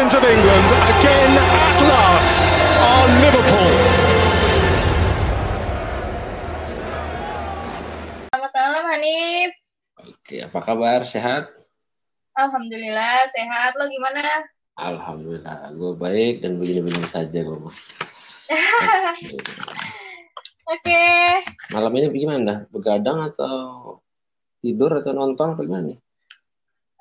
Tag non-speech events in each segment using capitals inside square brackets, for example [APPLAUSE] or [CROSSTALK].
champions of England again at last are Liverpool. Selamat malam Hanif. Oke, apa kabar? Sehat? Alhamdulillah sehat. Lo gimana? Alhamdulillah, gue baik dan begini-begini saja gue. mah. [LAUGHS] Oke. Malam ini gimana? Begadang atau tidur atau nonton apa gimana nih?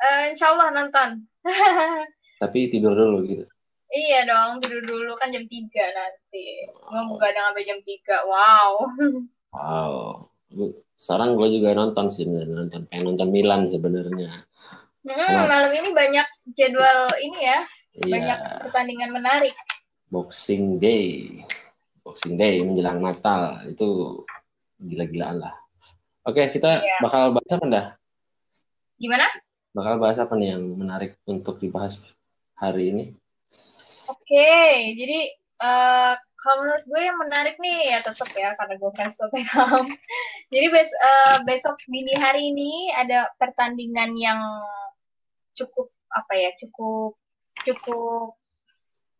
Eh, insya Allah nonton. [LAUGHS] Tapi tidur dulu gitu. iya dong, tidur dulu kan jam 3 nanti. Mau begadang sampai jam 3. Wow. [LAUGHS] Wow. Sekarang gue juga nonton sih, bener, nonton pengen nonton Milan sebenarnya. Hmm, malam ini banyak jadwal ini ya. Banyak Iya, pertandingan menarik. Boxing Day, Boxing Day menjelang Natal itu gila-gilaan lah. Oke, kita Iya. bakal bahas apa dah? Gimana? Bakal bahas apa nih yang menarik untuk dibahas hari ini? Oke, jadi eh, kalau menurut gue yang menarik nih ya tetap ya karena gue fans [LAUGHS] Tottenham. jadi bes eh, besok dini hari ini ada pertandingan yang cukup apa ya cukup cukup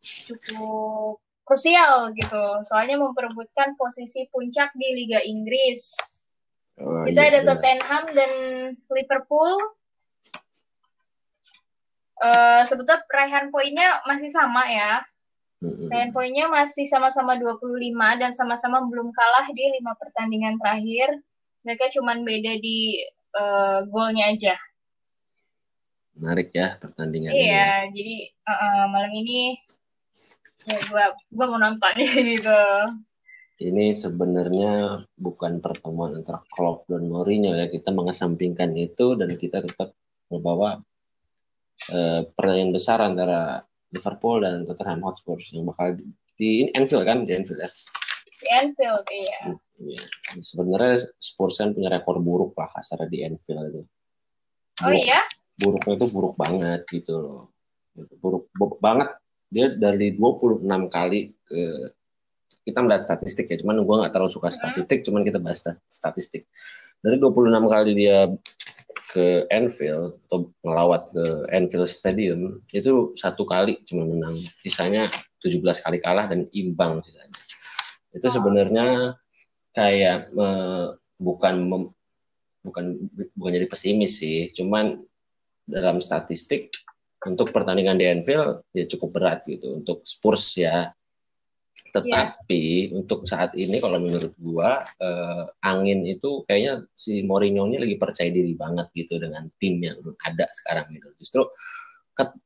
cukup krusial gitu. Soalnya memperebutkan posisi puncak di Liga Inggris. Oh, Kita iya, ada. Tottenham dan Liverpool. Eh sebetulnya raihan poinnya masih sama ya. Raihan poinnya masih sama-sama 25 dan sama-sama belum kalah di lima pertandingan terakhir. Mereka cuman beda di eh, golnya aja. Menarik ya pertandingan ini. Iya, jadi eh, eh, malam ini ya gua gua mau nonton [LAUGHS] gitu. Ini sebenarnya bukan pertemuan antara Klopp dan Mourinho ya. Kita mengesampingkan itu dan kita tetap membawa eh, pertandingan besar antara Liverpool dan Tottenham Hotspur yang bakal di, di Anfield kan di Anfield ya. Di Anfield iya. Iya. Sebenarnya Spurs kan punya rekor buruk lah kasarnya di Anfield itu. Oh Buruk- iya? buruknya itu buruk banget gitu loh. Buruk, buruk banget. Dia dari 26 kali ke kita melihat statistik ya, cuman gue nggak terlalu suka statistik, cuman kita bahas stat- statistik. Dari 26 kali dia ke Anfield atau ngelawat ke Anfield Stadium itu satu kali cuma menang, sisanya 17 kali kalah dan imbang sisanya. Itu sebenarnya kayak eh, bukan mem- bukan bukan jadi pesimis sih, cuman dalam statistik untuk pertandingan di Anfield ya cukup berat gitu untuk Spurs ya. Tetapi untuk saat ini kalau menurut gua eh, angin itu kayaknya si Mourinho ini lagi percaya diri banget gitu dengan tim yang ada sekarang gitu. Justru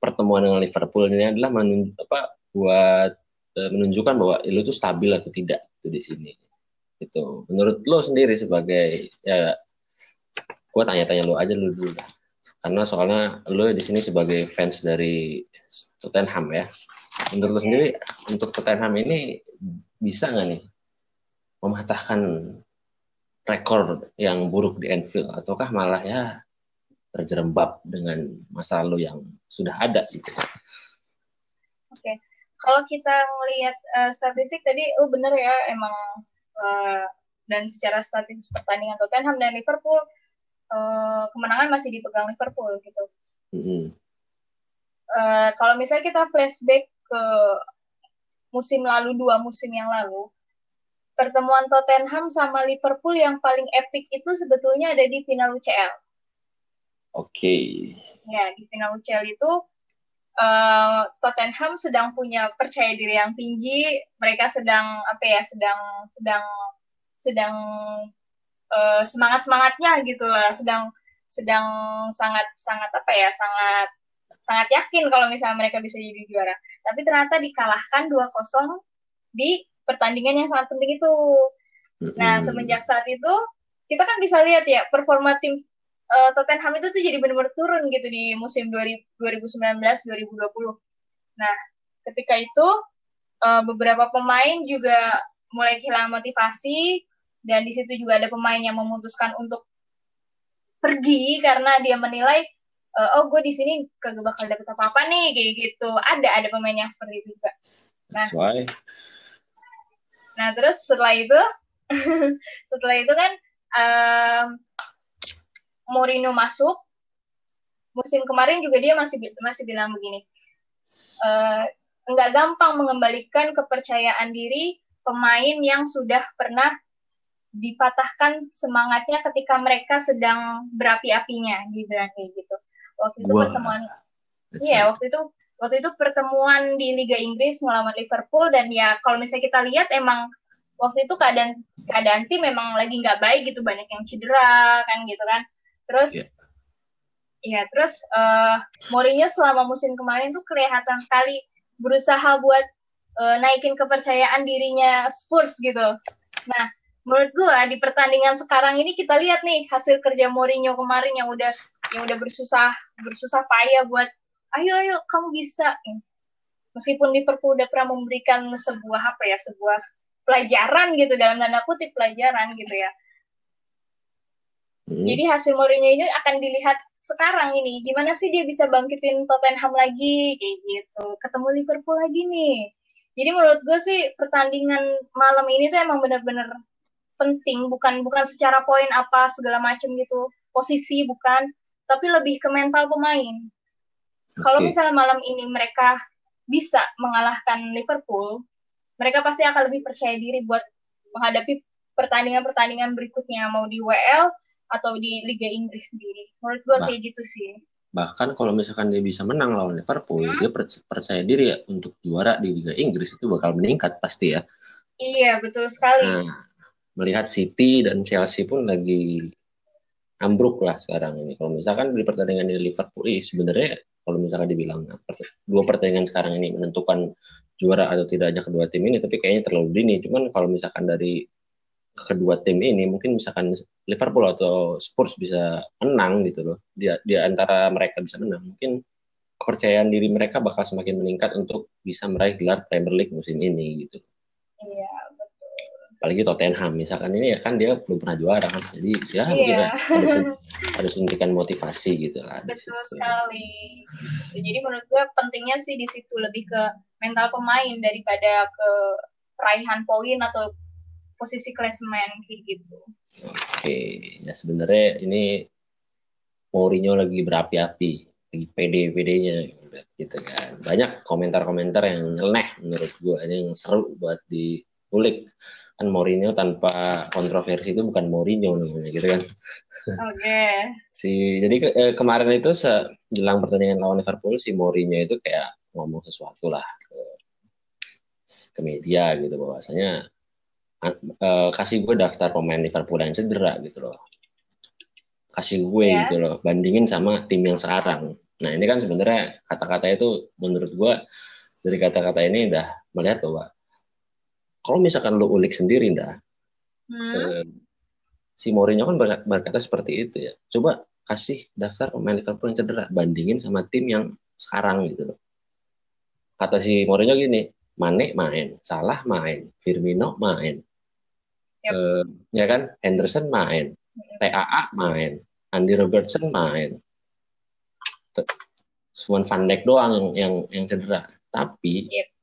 pertemuan dengan Liverpool ini adalah menun- apa buat eh, menunjukkan bahwa lu tuh stabil atau tidak itu di sini. Gitu. Menurut lo sendiri sebagai ya gua tanya-tanya lu aja lu dulu karena soalnya lo di sini sebagai fans dari Tottenham ya. Menurut lo sendiri untuk Tottenham ini bisa nggak nih mematahkan rekor yang buruk di Anfield ataukah malah ya terjerembab dengan masa lalu yang sudah ada gitu. Oke. Kalau kita ngelihat eh, statistik tadi oh bener ya emang eh, dan secara statistik pertandingan Tottenham dan Liverpool eh, kemenangan masih dipegang Liverpool gitu. Mm-mm. Eh, kalau misalnya kita flashback ke musim lalu dua musim yang lalu pertemuan Tottenham sama Liverpool yang paling epic itu sebetulnya ada di final UCL. Oke. Ya, di final UCL itu eh, Tottenham sedang punya percaya diri yang tinggi, mereka sedang apa ya, sedang sedang sedang semangat semangatnya gitu lah, sedang sedang sangat sangat apa ya, sangat sangat yakin kalau misalnya mereka bisa jadi juara. Tapi ternyata dikalahkan 2-0 di pertandingan yang sangat penting itu. Nah, semenjak saat itu kita kan bisa lihat ya performa tim eh, Tottenham itu tuh jadi benar-benar turun gitu di musim 2019-2020. Nah, ketika itu uh, beberapa pemain juga mulai kehilangan motivasi dan di situ juga ada pemain yang memutuskan untuk pergi karena dia menilai uh, oh gue di sini kagak bakal dapet apa apa nih kayak gitu ada ada pemain yang seperti itu juga nah why. nah terus setelah itu [LAUGHS] setelah itu kan um, Mourinho masuk musim kemarin juga dia masih masih bilang begini uh, nggak gampang mengembalikan kepercayaan diri pemain yang sudah pernah dipatahkan semangatnya ketika mereka sedang berapi-apinya di kayak gitu. Waktu itu Wah. pertemuan Iya, waktu itu waktu itu pertemuan di Liga Inggris melawan Liverpool dan ya kalau misalnya kita lihat emang waktu itu keadaan keadaan tim memang lagi nggak baik gitu banyak yang cedera kan gitu kan terus yeah. ya terus uh, Mourinho selama musim kemarin tuh kelihatan sekali berusaha buat uh, naikin kepercayaan dirinya Spurs gitu nah menurut gua di pertandingan sekarang ini kita lihat nih hasil kerja Mourinho kemarin yang udah yang udah bersusah bersusah payah buat ayo ayo kamu bisa meskipun Liverpool udah pernah memberikan sebuah apa ya sebuah pelajaran gitu dalam tanda kutip pelajaran gitu ya. Hmm. Jadi hasil Mourinho ini akan dilihat sekarang ini gimana sih dia bisa bangkitin Tottenham lagi kayak gitu. Ketemu Liverpool lagi nih. Jadi menurut gue sih pertandingan malam ini tuh emang bener-bener penting bukan bukan secara poin apa segala macam gitu posisi bukan tapi lebih ke mental pemain. Okay. Kalau misalnya malam ini mereka bisa mengalahkan Liverpool, mereka pasti akan lebih percaya diri buat menghadapi pertandingan-pertandingan berikutnya mau di WL atau di Liga Inggris sendiri. Menurut gue bah, kayak gitu sih. Bahkan kalau misalkan dia bisa menang lawan Liverpool, hmm? dia percaya diri ya untuk juara di Liga Inggris itu bakal meningkat pasti ya. Iya, betul sekali. Nah, melihat City dan Chelsea pun lagi ambruk lah sekarang ini. Kalau misalkan di pertandingan di Liverpool, sebenarnya kalau misalkan dibilang dua pertandingan sekarang ini menentukan juara atau tidaknya kedua tim ini tapi kayaknya terlalu dini cuman kalau misalkan dari kedua tim ini mungkin misalkan Liverpool atau Spurs bisa menang gitu loh di, di antara mereka bisa menang mungkin kepercayaan diri mereka bakal semakin meningkat untuk bisa meraih gelar Premier League musim ini gitu. Iya. Apalagi Tottenham misalkan ini ya kan dia belum pernah juara kan jadi ya iya. ada, ada suntikan motivasi gitu lah. Betul sekali. Jadi menurut gue pentingnya sih di situ lebih ke mental pemain daripada ke peraihan poin atau posisi klasemen kayak gitu. Oke, ya sebenarnya ini Mourinho lagi berapi-api, lagi pede-pedenya gitu kan. Banyak komentar-komentar yang nyeleneh menurut gue, ini yang seru buat diulik. Kan Mourinho tanpa kontroversi itu bukan Mourinho namanya gitu kan. Oke. Okay. si jadi ke, eh, kemarin itu jelang pertandingan lawan Liverpool si Mourinho itu kayak ngomong sesuatu lah ke media gitu bahwasanya uh, kasih gue daftar pemain Liverpool yang cedera gitu loh kasih gue yeah. gitu loh bandingin sama tim yang sekarang nah ini kan sebenarnya kata-kata itu menurut gue dari kata-kata ini udah melihat bahwa kalau misalkan lo ulik sendiri dah hmm. eh, si Mourinho kan berkata seperti itu ya coba kasih daftar pemain Liverpool yang cedera bandingin sama tim yang sekarang gitu loh kata si Mourinho gini Mane main, Salah main, Firmino main, yep. uh, ya kan, Henderson main, TAA main, Andy Robertson main, Swan Van Dijk doang yang yang yang cedera. Tapi yep.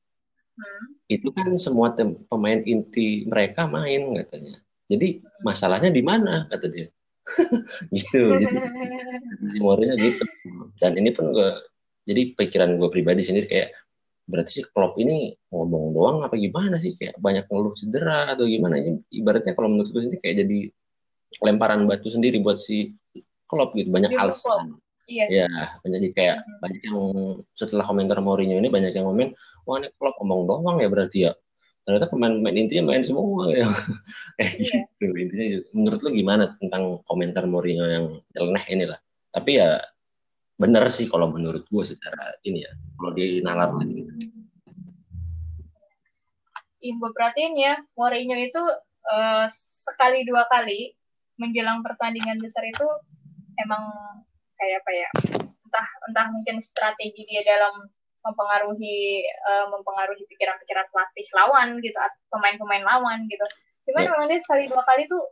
Hmm. itu kan semua tem, pemain inti mereka main katanya. Jadi masalahnya di mana kata dia. [LAUGHS] gitu gitu. Semuanya gitu. Dan ini pun gue jadi pikiran gue pribadi sendiri kayak berarti sih Klopp ini ngomong doang apa gimana sih kayak banyak ngeluh cedera atau gimana ini ibaratnya kalau menurut gue ini kayak jadi lemparan batu sendiri buat si Klopp gitu banyak alasan iya. ya jadi kayak hmm. banyak yang setelah komentar Mourinho ini banyak yang komen wah ini Klopp ngomong doang ya berarti ya. Ternyata pemain-pemain intinya main semua ya. Kayak [LAUGHS] iya. gitu intinya menurut lo gimana tentang komentar Mourinho yang nyeleneh inilah? Tapi ya bener sih kalau menurut gue secara ini ya kalau di nalar tadi Yang gue perhatiin ya Mourinho itu uh, sekali dua kali menjelang pertandingan besar itu emang kayak apa ya entah entah mungkin strategi dia dalam mempengaruhi uh, mempengaruhi pikiran-pikiran pelatih lawan gitu pemain-pemain lawan gitu. Cuman yeah. memang dia sekali dua kali tuh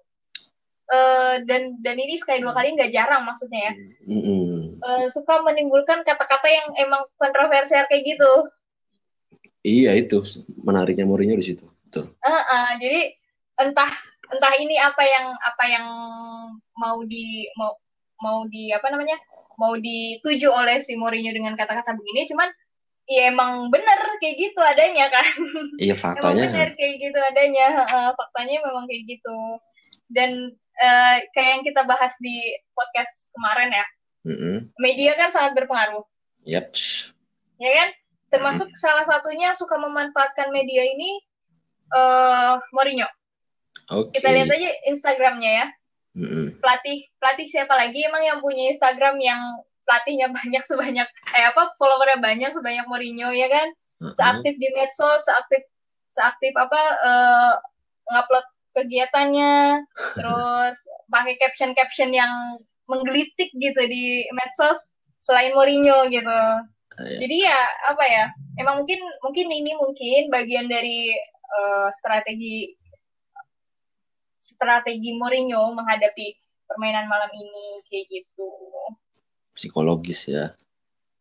uh, dan dan ini sekali dua kali nggak jarang maksudnya ya. Mm-hmm. uh, suka menimbulkan kata-kata yang emang kontroversial kayak gitu. Iya itu menariknya Mourinho di situ. Betul. Uh, uh, jadi entah entah ini apa yang apa yang mau di mau mau di apa namanya mau dituju oleh si Mourinho dengan kata-kata begini cuman ya emang bener kayak gitu adanya kan. Iya faktanya. emang bener kayak gitu adanya. Uh, faktanya memang kayak gitu. Dan uh, kayak yang kita bahas di podcast kemarin ya. Mm-hmm. media kan sangat berpengaruh. Yep. Ya kan? Termasuk mm-hmm. salah satunya suka memanfaatkan media ini uh, Mourinho. Okay. kita lihat aja Instagramnya ya. Mm-hmm. pelatih pelatih siapa lagi emang yang punya Instagram yang pelatihnya banyak sebanyak eh apa followernya banyak sebanyak Mourinho ya kan? Seaktif di medsos seaktif seaktif apa uh, ngupload kegiatannya [LAUGHS] terus pakai caption caption yang menggelitik gitu di medsos selain Mourinho gitu. Uh, iya. jadi ya apa ya emang mungkin mungkin ini mungkin bagian dari uh, strategi strategi Mourinho menghadapi permainan malam ini kayak gitu psikologis ya.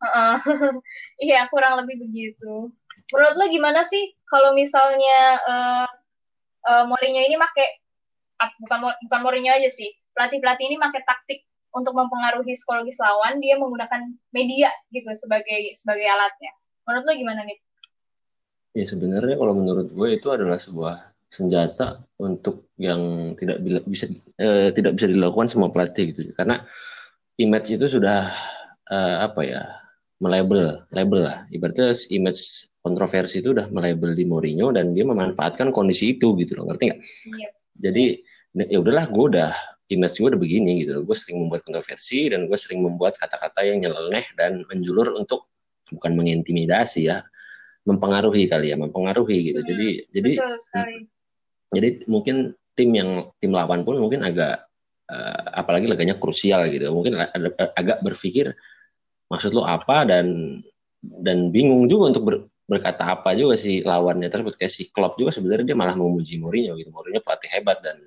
Uh, [LAUGHS] iya kurang lebih begitu. Menurut lo gimana sih kalau misalnya uh, uh, Mourinho ini make bukan bukan Mourinho aja sih pelatih pelatih ini pakai taktik untuk mempengaruhi psikologis lawan dia menggunakan media gitu sebagai sebagai alatnya. Menurut lo gimana nih? Ya sebenarnya kalau menurut gue itu adalah sebuah senjata untuk yang tidak bisa eh, tidak bisa dilakukan semua pelatih gitu karena image itu sudah uh, apa ya melabel label lah ibaratnya image kontroversi itu udah melabel di Mourinho dan dia memanfaatkan kondisi itu gitu loh ngerti nggak? Iya. Jadi ya udahlah gue udah image gue udah begini gitu loh. Gue sering membuat kontroversi dan gue sering membuat kata-kata yang nyeleneh dan menjulur untuk bukan mengintimidasi ya, mempengaruhi kali ya, mempengaruhi gitu. Hmm, jadi jadi jadi mungkin tim yang tim lawan pun mungkin agak uh, apalagi laganya krusial gitu. Mungkin ada, agak berpikir maksud lo apa? Dan dan bingung juga untuk ber, berkata apa juga si lawannya tersebut. Kayak si Klopp juga sebenarnya dia malah memuji Mourinho gitu. Mourinho pelatih hebat dan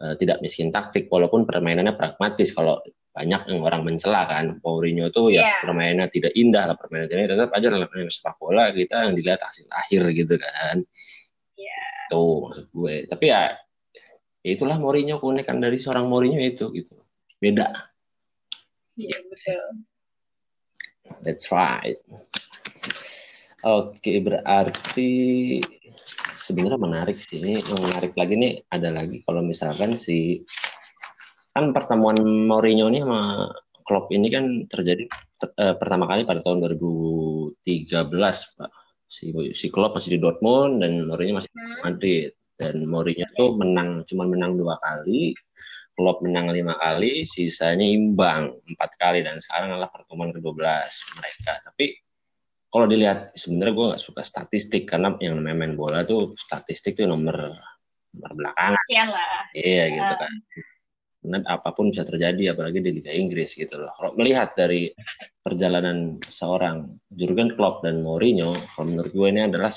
uh, tidak miskin taktik. Walaupun permainannya pragmatis. Kalau banyak yang orang mencela kan Mourinho tuh yeah. ya iya. permainannya tidak indah lah. Permainannya tetap aja dalam sepak bola kita yang dilihat hasil akhir gitu kan. Yeah. tuh maksud gue. Tapi ya ya itulah Mourinho keunikan dari seorang Mourinho itu gitu. Beda. Iya betul. That's right. Oke berarti sebenarnya menarik sih ini. Yang menarik lagi nih ada lagi. Kalau misalkan si kan pertemuan Mourinho ini sama Klopp ini kan terjadi eh, pertama kali pada tahun 2013 Pak. Si si Klopp masih di Dortmund dan Mourinho masih di hmm. Madrid dan Mourinho tuh menang cuma menang dua kali Klopp menang lima kali sisanya imbang empat kali dan sekarang adalah pertemuan ke-12 mereka. Tapi kalau dilihat sebenarnya gue gak suka statistik karena yang namanya main bola tuh statistik tuh nomor nomor belakangan Sekian lah. Iya gitu kan. Karena apa pun bisa terjadi apalagi di Liga Inggris gitu loh. Kalau melihat dari perjalanan seorang Jurgen Klopp dan Mourinho kalau menurut gue ini adalah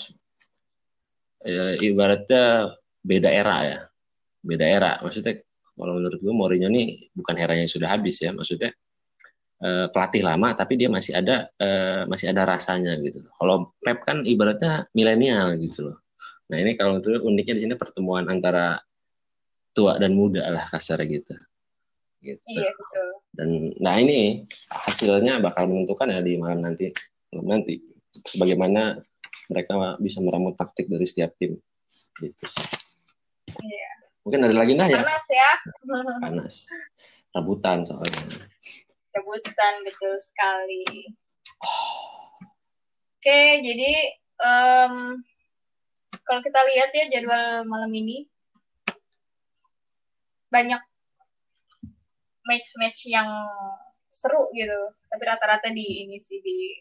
ya, ibaratnya beda era ya. Beda era. Maksudnya kalau menurut gue Mourinho ini bukan eranya yang sudah habis ya. Maksudnya uh, pelatih lama tapi dia masih ada uh, masih ada rasanya gitu. Kalau Pep kan ibaratnya milenial gitu loh. Nah ini kalau menurut uniknya di sini pertemuan antara tua dan muda lah kasar gitu. Gitu. Iya betul. Dan nah ini hasilnya bakal menentukan ya di malam nanti. Malam nanti. Bagaimana mereka bisa meramu taktik dari setiap tim gitu Iya. Mungkin ada lagi nah ya? Panas ya. Panas. Rebutan soalnya. Rebutan betul sekali. Oke, jadi um, kalau kita lihat ya jadwal malam ini banyak match-match yang seru gitu. Tapi rata-rata di ini sih di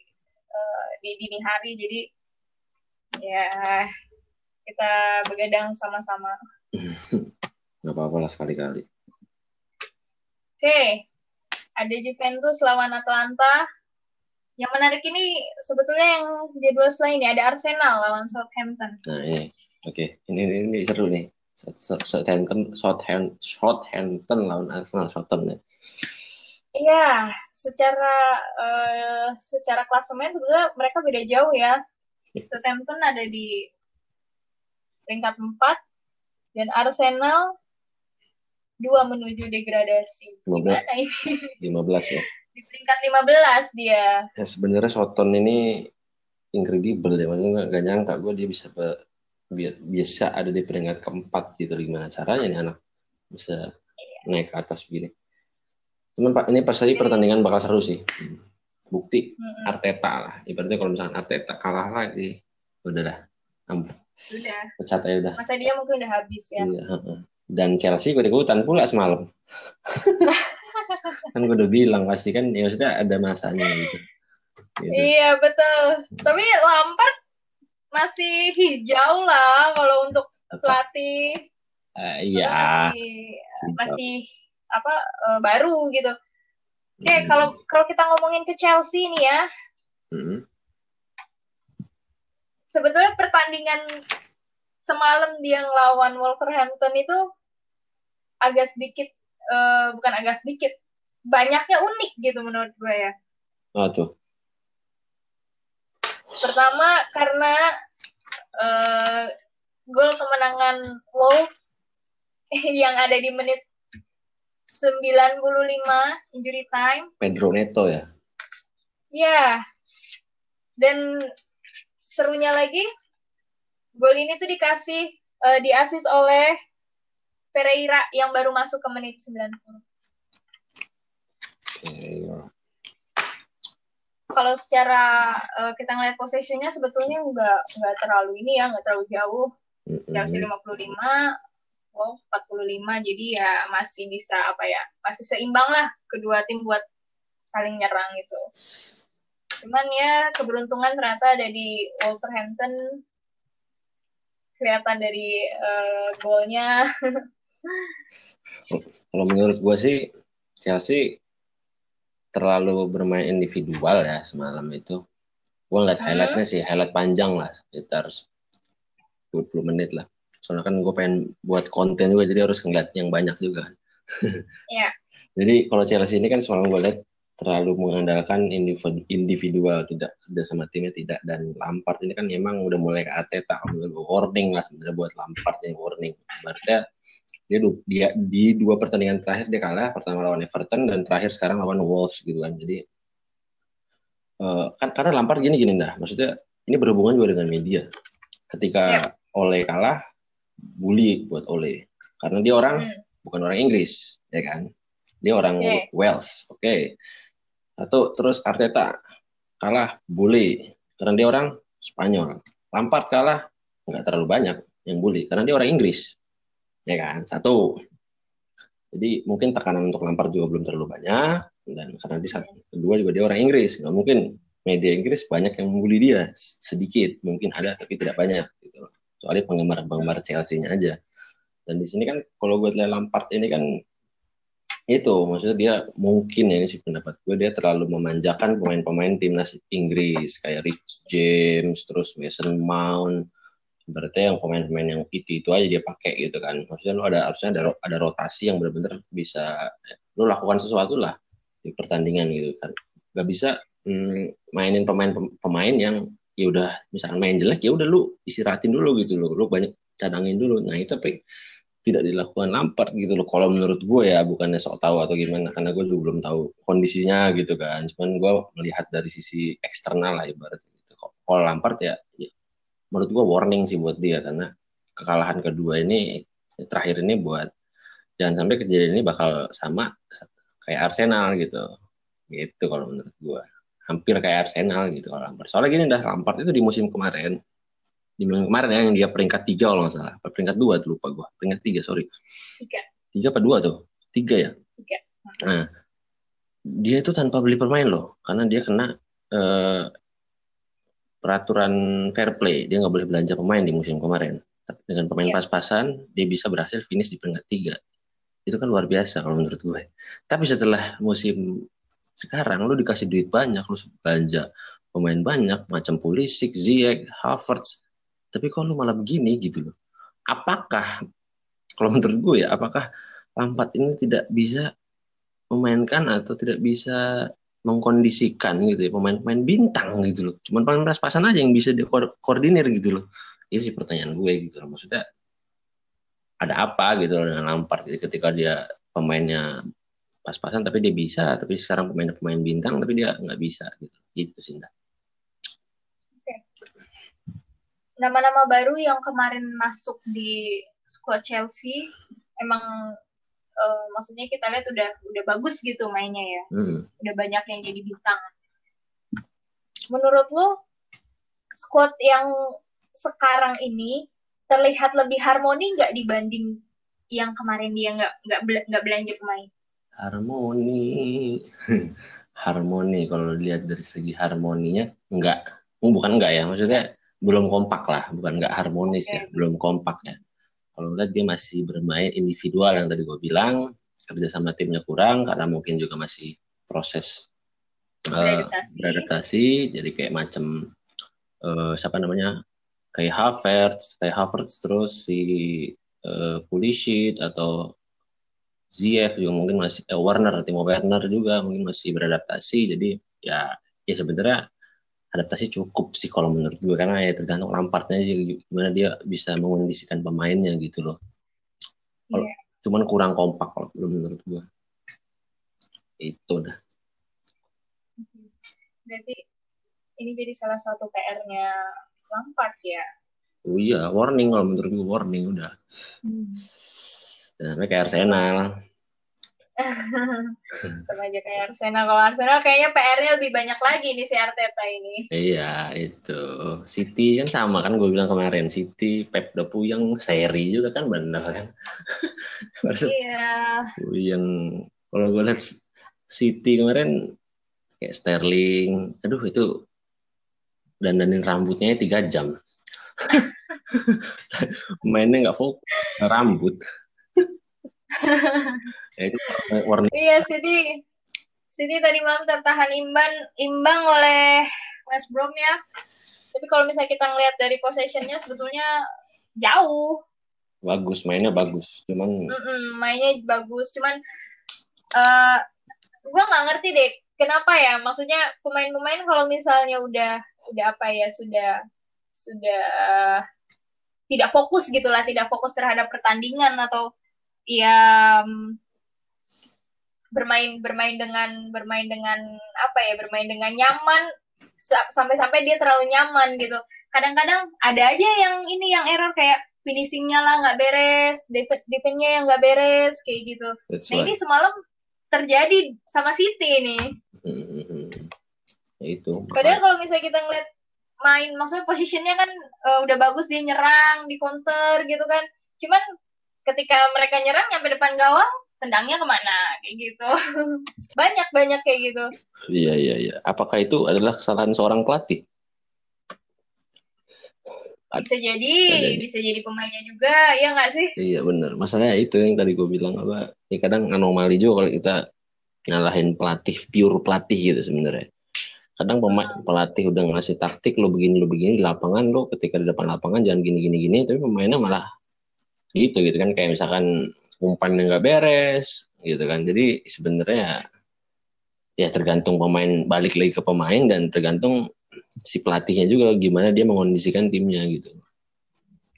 uh, di dini hari jadi ya kita begadang sama-sama. [LAUGHS] Gak apa-apa lah sekali-kali. Oke, okay. ada Juventus lawan Atlanta. Yang menarik ini sebetulnya yang jadwal setelah ini ada Arsenal lawan Southampton. Nah ini, oke, okay. ini, ini ini seru nih. Southampton, Southampton, Southampton lawan Arsenal, Southampton ya. Iya, secara uh, secara klasemen sebenarnya mereka beda jauh ya. Southampton ada di peringkat 4 dan Arsenal dua menuju degradasi. Gimana ini? 15 ya di peringkat 15 dia. Ya sebenarnya Soton ini incredible ya, maksudnya gak nyangka gue dia bisa be, biasa ada di peringkat keempat gitu gimana caranya nih anak bisa iya. naik ke atas begini. Cuman Pak ini pas tadi pertandingan bakal seru sih. Bukti mm-hmm. Arteta lah. Ibaratnya kalau misalnya Arteta kalah lagi, udah dah. Sudah. Pecat aja udah. Masa dia mungkin udah habis ya. Iya, Dan Chelsea ikut-ikutan pula semalam. [LAUGHS] kan gue udah bilang pasti kan ya maksudnya ada masanya gitu. gitu. Iya betul. Tapi Lampard masih hijau lah kalau untuk pelatih. Uh, iya. Masih, masih apa uh, baru gitu. Oke, okay, hmm. kalau kalau kita ngomongin ke Chelsea nih ya. Hmm. Sebetulnya pertandingan semalam dia ngelawan Wolverhampton itu agak sedikit uh, bukan agak sedikit banyaknya unik gitu menurut gue ya. Oh, tuh. Pertama karena uh, gol kemenangan Wolf [LAUGHS] yang ada di menit 95 injury time. Pedro Neto ya? Iya. Dan serunya lagi, gol ini tuh dikasih, uh, diasis oleh Pereira yang baru masuk ke menit 90. Kalau secara uh, kita ngeliat possessionnya sebetulnya nggak nggak terlalu ini ya, nggak terlalu jauh. Chelsea 55, Wolves 45, jadi ya masih bisa apa ya, masih seimbang lah kedua tim buat saling nyerang gitu. Cuman ya keberuntungan ternyata ada di Wolverhampton kelihatan dari uh, golnya. [LAUGHS] Kalau menurut gue sih Chelsea terlalu bermain individual ya semalam itu. Gue ngeliat hmm. highlightnya sih, highlight panjang lah, sekitar 20 menit lah. Soalnya kan gue pengen buat konten juga, jadi harus ngeliat yang banyak juga. [LAUGHS] Iya. jadi kalau Chelsea ini kan semalam gue lihat terlalu mengandalkan individual tidak tidak sama timnya tidak dan Lampard ini kan memang udah mulai ke Ateta warning lah sebenarnya buat Lampard ini warning berarti dia dia di dua pertandingan terakhir dia kalah pertama lawan Everton dan terakhir sekarang lawan Wolves gitu kan jadi uh, kan karena Lampard gini gini dah maksudnya ini berhubungan juga dengan media ketika yeah. Ole kalah bully buat Ole. Karena dia orang hmm. bukan orang Inggris ya kan? Dia orang yeah. Wales oke. Okay. satu terus Arteta kalah bully karena dia orang Spanyol. Lampard kalah nggak terlalu banyak yang bully karena dia orang Inggris ya kan? Satu. Jadi mungkin tekanan untuk Lampard juga belum terlalu banyak dan karena di saat kedua juga dia orang Inggris. Nggak mungkin media Inggris banyak yang membuli dia sedikit mungkin ada tapi tidak banyak gitu soalnya penggemar penggemar Chelsea-nya aja. Dan di sini kan kalau gue lihat Lampard ini kan itu maksudnya dia mungkin ya ini sih pendapat gue dia terlalu memanjakan pemain-pemain timnas Inggris kayak Rich James terus Mason Mount. Berarti yang pemain-pemain yang itu itu aja dia pakai gitu kan. Maksudnya lu ada harusnya ada ada rotasi yang benar-benar bisa lu lakukan sesuatu lah di pertandingan gitu kan. Nggak bisa hmm, mainin pemain pemain yang ya udah misalkan main jelek ya udah lu istirahatin dulu gitu loh. Lu banyak cadangin dulu. Nah itu tapi tidak dilakukan Lampard gitu loh. Kalau menurut gue ya bukannya sok tahu atau gimana karena gue juga belum tahu kondisinya gitu kan. Cuman gue melihat dari sisi eksternal lah ibaratnya gitu. Kalau Lampard ya, ya menurut gue warning sih buat dia. Karena kekalahan kedua ini terakhir ini buat jangan sampai kejadian ini bakal sama kayak Arsenal gitu. Gitu kalau menurut gue hampir kayak Arsenal gitu kalau Lampard. Soalnya gini dah Lampard itu di musim kemarin di musim kemarin ya yang dia peringkat tiga kalau nggak salah. Peringkat dua tuh lupa gue peringkat tiga sorry. Tiga. Tiga apa dua tuh? Tiga ya? Tiga. Nah dia itu tanpa beli pemain loh karena dia kena eh, peraturan fair play. Dia nggak boleh belanja pemain di musim kemarin. Dengan pemain yeah. pas-pasan dia bisa berhasil finish di peringkat tiga. Itu kan luar biasa kalau menurut gue. Tapi setelah musim Sekarang lu dikasih duit banyak, lu belanja pemain banyak, macam Pulisic, Ziyech, Havertz. Tapi kok lu malah begini gitu loh. Apakah, kalau menurut gue ya, apakah Lampard ini tidak bisa memainkan atau tidak bisa mengkondisikan gitu ya pemain-pemain bintang gitu loh. Cuman paling pas-pasan aja yang bisa dikoordinir gitu loh. Ini sih pertanyaan gue gitu loh. Maksudnya ada apa gitu loh dengan Lampard gitu. ketika dia pemainnya pas-pasan tapi dia bisa tapi sekarang pemain pemain bintang tapi dia nggak bisa gitu gitu sih enggak. Nama-nama baru yang kemarin masuk di squad Chelsea emang uh, maksudnya kita lihat udah udah bagus gitu mainnya ya. Hmm. Udah banyak yang jadi bintang. Menurut lo squad yang sekarang ini terlihat lebih harmoni nggak dibanding yang kemarin dia nggak nggak nggak belanja pemain? Harmoni, [LAUGHS] harmoni kalau lihat dari segi harmoninya nggak, oh, bukan nggak ya maksudnya belum kompak lah, bukan nggak harmonis okay. ya, belum kompak ya. Kalau lihat dia masih bermain individual yang tadi gue bilang, kerja sama timnya kurang karena mungkin juga masih proses uh, beradaptasi. Jadi kayak macam uh, siapa namanya kayak Havertz, kayak Havertz terus si uh, Pulisic atau Ziyech juga mungkin masih eh, Warner, Timo Werner juga mungkin masih beradaptasi. Jadi ya ya sebenarnya adaptasi cukup sih kalau menurut gue karena ya tergantung Lampardnya gimana dia bisa mengondisikan pemainnya gitu loh. Kalau yeah. cuman kurang kompak kalau menurut gue. Itu dah. Berarti ini jadi salah satu PR-nya Lampard ya. Oh iya, warning kalau menurut gue warning udah. Hmm. Sampai kayak Arsenal. [LAUGHS] Sama aja kayak Arsenal. Kalau Arsenal kayaknya PR-nya lebih banyak lagi nih si Arteta ini. Iya itu. City kan sama kan gue bilang kemarin. City Pep udah puyeng seri juga kan bener kan. [LAUGHS] Iya. Puyeng. Kalau gue lihat City kemarin kayak Sterling. Aduh itu dandanin rambutnya tiga jam. [LAUGHS] Mainnya nggak fokus rambut ya itu warna iya City City tadi malam tertahan imbang imbang oleh West Brom ya. Tapi kalau misalnya kita ngelihat dari possessionnya sebetulnya jauh. Bagus mainnya bagus. Cuman mm -mm, mainnya bagus. Cuman uh, eh, gue nggak ngerti deh kenapa ya? Maksudnya pemain-pemain kalau misalnya udah udah apa ya sudah sudah uh, tidak fokus gitulah tidak fokus terhadap pertandingan atau ya bermain bermain dengan bermain dengan apa ya bermain dengan nyaman sampai-sampai dia terlalu nyaman gitu. Kadang-kadang ada aja yang ini yang error kayak finishingnya lah nggak beres defense-nya yang nggak beres kayak gitu. That's nah right. ini semalam terjadi sama City ini hmm, itu. Padahal kalau misalnya kita ngeliat main maksudnya posisinya kan uh, udah bagus dia nyerang di counter gitu kan. Cuman ketika mereka nyerang nyampe depan gawang tendangnya ke mana? Kayak gitu. [LAUGHS] Banyak banyak kayak gitu. Iya iya iya. Apakah itu adalah kesalahan seorang pelatih? Bisa jadi, jadi. bisa jadi pemainnya juga ya nggak sih? Iya benar. Masalahnya itu yang tadi gue bilang apa ini kadang anomali juga kalau kita nyalahin pelatih pure pelatih gitu sebenarnya. Kadang pemain hmm. pelatih udah ngasih taktik lo begini lo begini di lapangan lo ketika di depan lapangan jangan gini gini gini tapi pemainnya malah gitu gitu kan. Kayak misalkan umpan yang nggak beres gitu kan. Jadi sebenarnya ya tergantung pemain balik lagi ke pemain dan tergantung si pelatihnya juga gimana dia mengondisikan timnya gitu.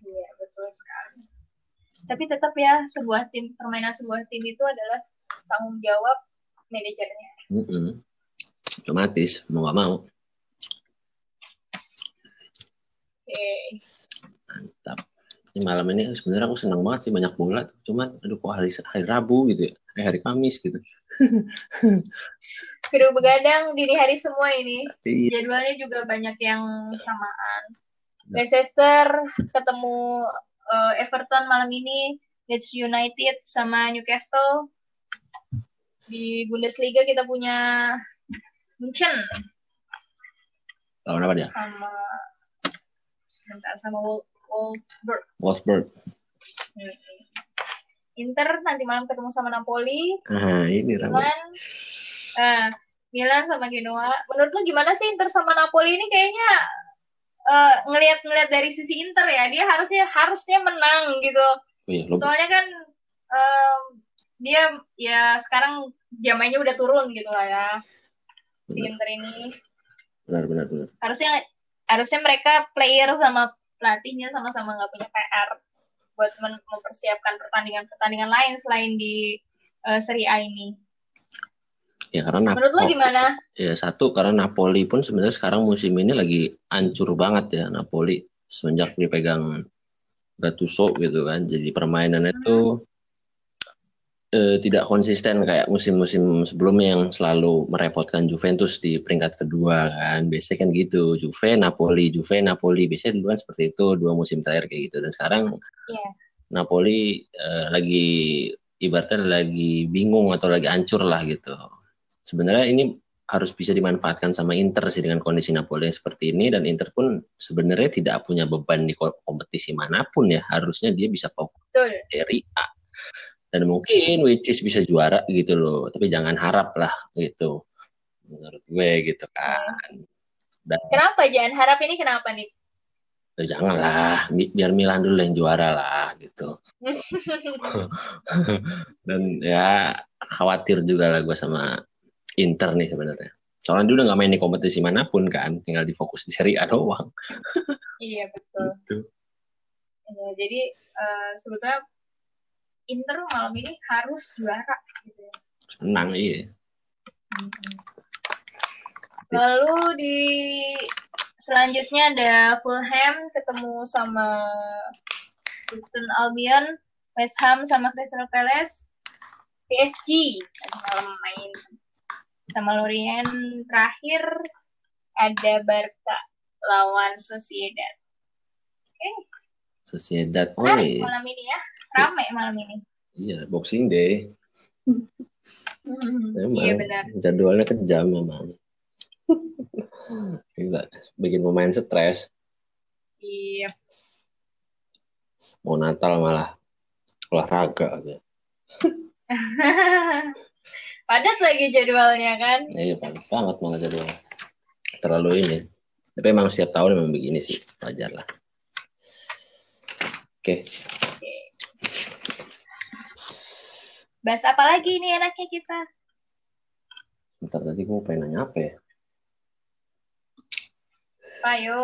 Iya betul sekali. Tapi tetap ya sebuah tim permainan sebuah tim itu adalah tanggung jawab manajernya. Mm -hmm. otomatis mau gak mau. Oke. Okay. mantap malam ini sebenarnya aku senang banget sih banyak bola. Cuman aduh kok hari hari Rabu gitu ya? Hari, hari Kamis gitu. [LAUGHS] Kudu begadang dini hari semua ini. Iya. jadwalnya juga banyak yang samaan. Nah. Leicester ketemu uh, Everton malam ini Leeds United sama Newcastle. Di Bundesliga kita punya München. Lawan apa dia? Sama sebentar sama Wolfsburg. Wolfsburg. Hmm. Inter nanti malam ketemu sama Napoli. Ah, ini ramai. Nah, Milan sama Genoa. Menurut lu gimana sih Inter sama Napoli ini kayaknya uh, ngelihat-ngelihat dari sisi Inter ya, dia harusnya harusnya menang gitu. Oh iya, lo- Soalnya kan um, dia ya sekarang zamannya udah turun gitu lah ya. Si Benar. Inter ini benar benar benar. harusnya harusnya mereka player sama pelatihnya sama-sama nggak punya PR buat mempersiapkan pertandingan-pertandingan lain selain di uh, Serie A ini. Ya karena Menurut lo Napo- gimana? ya satu karena Napoli pun sebenarnya sekarang musim ini lagi hancur banget ya Napoli semenjak dipegang Gattuso gitu kan. Jadi permainannya itu eh, tidak konsisten kayak musim-musim sebelumnya yang selalu merepotkan Juventus di peringkat kedua kan. Biasanya kan gitu, Juve, Napoli, Juve, Napoli. Biasanya dulu kan seperti itu dua musim terakhir kayak gitu. Dan sekarang Iya. Napoli eh, lagi ibaratnya lagi bingung atau lagi hancur lah gitu. Sebenarnya ini harus bisa dimanfaatkan sama Inter sih dengan kondisi Napoli yang seperti ini dan Inter pun sebenarnya tidak punya beban di ko- kompetisi mana pun ya. Harusnya dia bisa fokus. Serie A. Dan mungkin which is bisa juara gitu loh. Tapi jangan harap lah gitu. Menurut gue gitu kan. Dan Kenapa jangan harap ini kenapa nih? ya janganlah bi- biar Milan dulu yang juara lah gitu. [LAUGHS] Dan ya khawatir juga lah gue sama Inter nih sebenarnya. Soalnya dia udah gak main di kompetisi mana pun kan, tinggal difokus di Serie A doang. iya betul. Gitu. Ya, jadi eh, sebetulnya Inter malam ini harus juara gitu. ya. Senang iya. Lalu di selanjutnya ada Fulham ketemu sama Luton Albion, West Ham sama Crystal Palace, PSG tadi malam main sama Lorient terakhir ada Barca lawan Sociedad. Oke, Sociedad. Oh malam ini ya, rame malam ini. iya Boxing Day. Memang Iya benar. jadwalnya kejam memang. Gila, bikin pemain stres. Iya. Mau Natal malah olahraga. gitu. [LAUGHS] Padat lagi jadwalnya kan? Iya, padat banget malah jadwalnya. Terlalu ini. Tapi emang setiap tahun memang begini sih, wajar lah. Oke, Bahas apa lagi nih enaknya kita? bentar tadi gue pengen nanya apa ya? Ayo.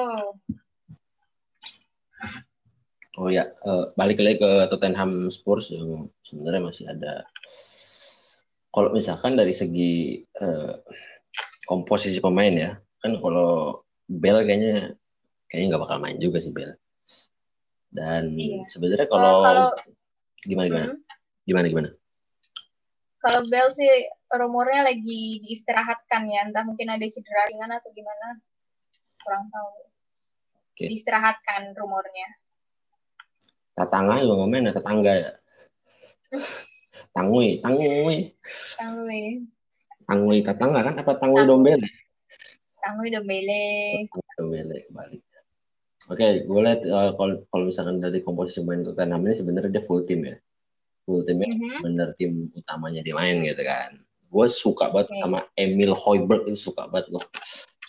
Oh ya, eh, balik lagi ke Tottenham Spurs yang sebenarnya masih ada. Kalau misalkan dari segi eh, komposisi pemain ya, kan kalau Bell kayaknya kayaknya nggak bakal main juga sih Bell. Dan Iya. sebenarnya kalau kalau gimana gimana Hmm. gimana gimana? Kalau Bell sih rumornya lagi diistirahatkan ya, entah mungkin ada cedera ringan atau gimana. Kurang tahu. Oke. Diistirahatkan rumornya. Tatangga juga nggak main ya tetangga ya. Tangui, tangui, Tangui. tangui tetangga kan apa tangui Tangui. dombele? Tangui Dembele. Dombele balik. Oke, gue lihat eh, kalau misalkan dari komposisi pemain Tottenham ini sebenarnya dia full tim ya. Full timnya Mhm. bener tim utamanya dia main gitu kan. Gue suka banget Oke. sama Emil Hoiberg itu suka banget gue.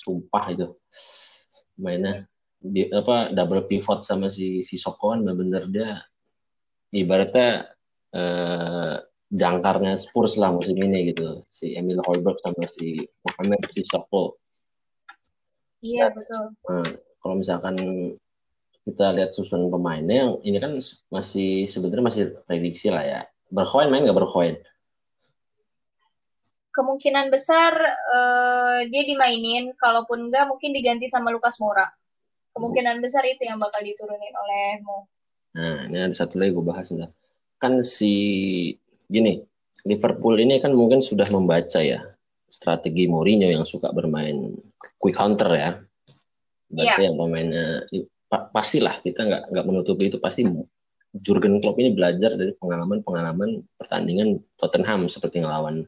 Sumpah itu mainnya di, apa double pivot sama si si Soko kan bener dia ibaratnya eh, jangkarnya Spurs lah musim ini gitu. Si Emil Hoiberg sama si Mohamed Sissoko. Iya, betul. Nah, kalau misalkan kita lihat susunan pemainnya yang ini kan masih sebenarnya masih prediksi lah ya. Berkoin main nggak berkoin? Kemungkinan besar eh, dia dimainin, kalaupun enggak mungkin diganti sama Lukas Moura. Kemungkinan besar itu yang bakal diturunin oleh Mo. Nah, ini ada satu lagi gue bahas nih. Kan si gini, Liverpool ini kan mungkin sudah membaca ya strategi Mourinho yang suka bermain quick counter ya. Berarti yang pemainnya pastilah kita nggak nggak menutupi itu pasti Jurgen Klopp ini belajar dari pengalaman-pengalaman pertandingan Tottenham seperti ngelawan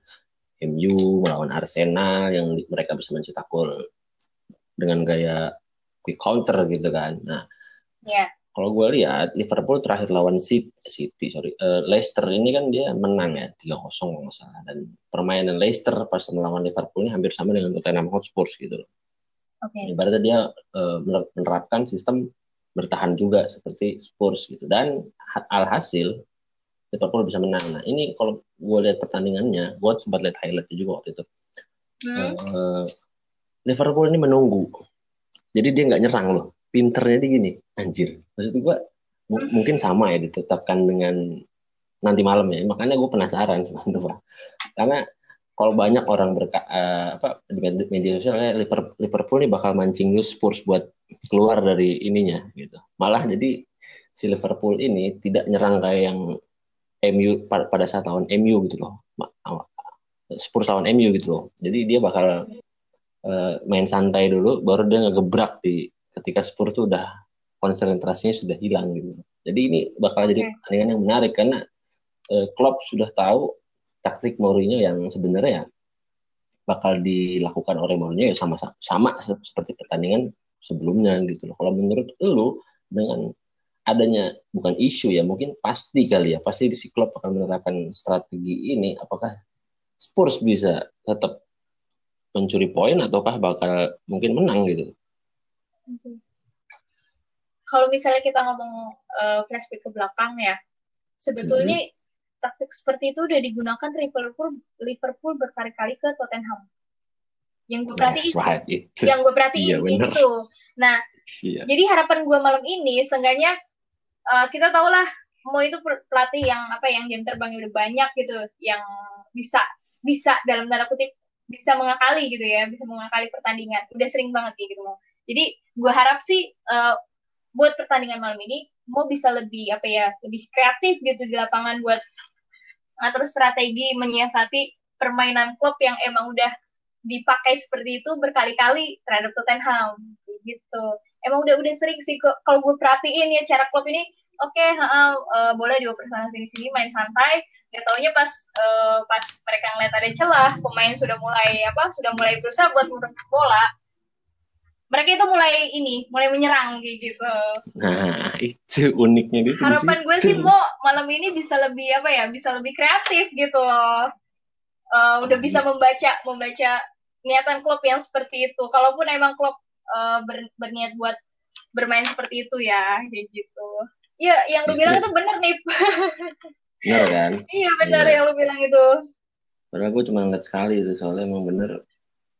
MU, melawan Arsenal yang mereka bisa mencetak gol dengan gaya quick counter gitu kan. Nah, Ya, kalau gue lihat Liverpool terakhir lawan City, City sorry, uh, Leicester ini kan dia menang ya tiga kosong kalau salah dan permainan Leicester pas melawan Liverpool ini hampir sama dengan Tottenham Hotspur gitu loh. Okay. Ibaratnya dia uh, menerapkan sistem bertahan juga seperti Spurs gitu dan alhasil Liverpool bisa menang. Nah ini kalau gue lihat pertandingannya, gue sempat lihat highlightnya juga waktu itu. Hmm. Uh, Liverpool ini menunggu, jadi dia nggak nyerang loh. Pinternya dia gini, anjir maksud gue hmm. mungkin sama ya ditetapkan dengan nanti malam ya makanya gue penasaran [LAUGHS] sebenarnya karena kalau banyak orang berka uh, apa di media sosial Liverpool ini bakal mancing news Spurs buat keluar dari ininya gitu. Malah jadi si Liverpool ini tidak nyerang kayak yang MU pada saat lawan MU gitu loh. Spurs lawan MU gitu loh. Jadi dia bakal uh, main santai dulu baru dia ngegebrak di ketika Spurs tuh udah konsentrasinya sudah hilang gitu. Jadi ini bakal jadi pertandingan yang menarik karena uh, Klopp sudah tahu taktik Mourinho yang sebenarnya ya bakal dilakukan oleh Mourinho ya sama sama seperti pertandingan sebelumnya gitu loh. Kalau menurut lu dengan adanya bukan isu ya mungkin pasti kali ya pasti si Klopp akan menerapkan strategi ini apakah Spurs bisa tetap mencuri poin ataukah bakal mungkin menang gitu kalau misalnya kita ngomong uh, flashback ke belakang ya, sebetulnya hmm. Taktik seperti itu udah digunakan Liverpool Liverpool berkali-kali ke Tottenham. Yang gue perhatiin, right, itu. yang gue perhatiin iya, itu. Nah, iya. jadi harapan gue malam ini, seenggaknya uh, kita tahulah mau itu pelatih yang apa yang jam terbangnya udah banyak gitu, yang bisa bisa dalam tanda kutip bisa mengakali gitu ya, bisa mengakali pertandingan. Udah sering banget kayak gitu. Jadi gue harap sih uh, buat pertandingan malam ini mau bisa lebih apa ya lebih kreatif gitu di lapangan buat ngatur strategi menyiasati permainan klub yang emang udah dipakai seperti itu berkali-kali terhadap Tottenham. Gitu. Emang udah udah sering sih kok kalau gue perhatiin ya cara klub ini oke okay, uh, uh, boleh dioper sana sini sini main santai. Gak taunya pas uh, pas mereka ngeliat ada celah pemain sudah mulai apa sudah mulai berusaha buat merebut bola mereka itu mulai ini mulai menyerang kayak gitu. Nah itu uniknya gitu harapan gue sih mau malam ini bisa lebih apa ya bisa lebih kreatif gitu loh. Uh, udah bisa membaca membaca niatan klub yang seperti itu. Kalaupun emang klub uh, ber, berniat buat bermain seperti itu ya kayak gitu. Iya yang lu bilang itu bener nih. [LAUGHS] Bener kan? Iya bener ya. yang lu bilang itu. Padahal gue cuma ngeliat sekali itu soalnya emang bener.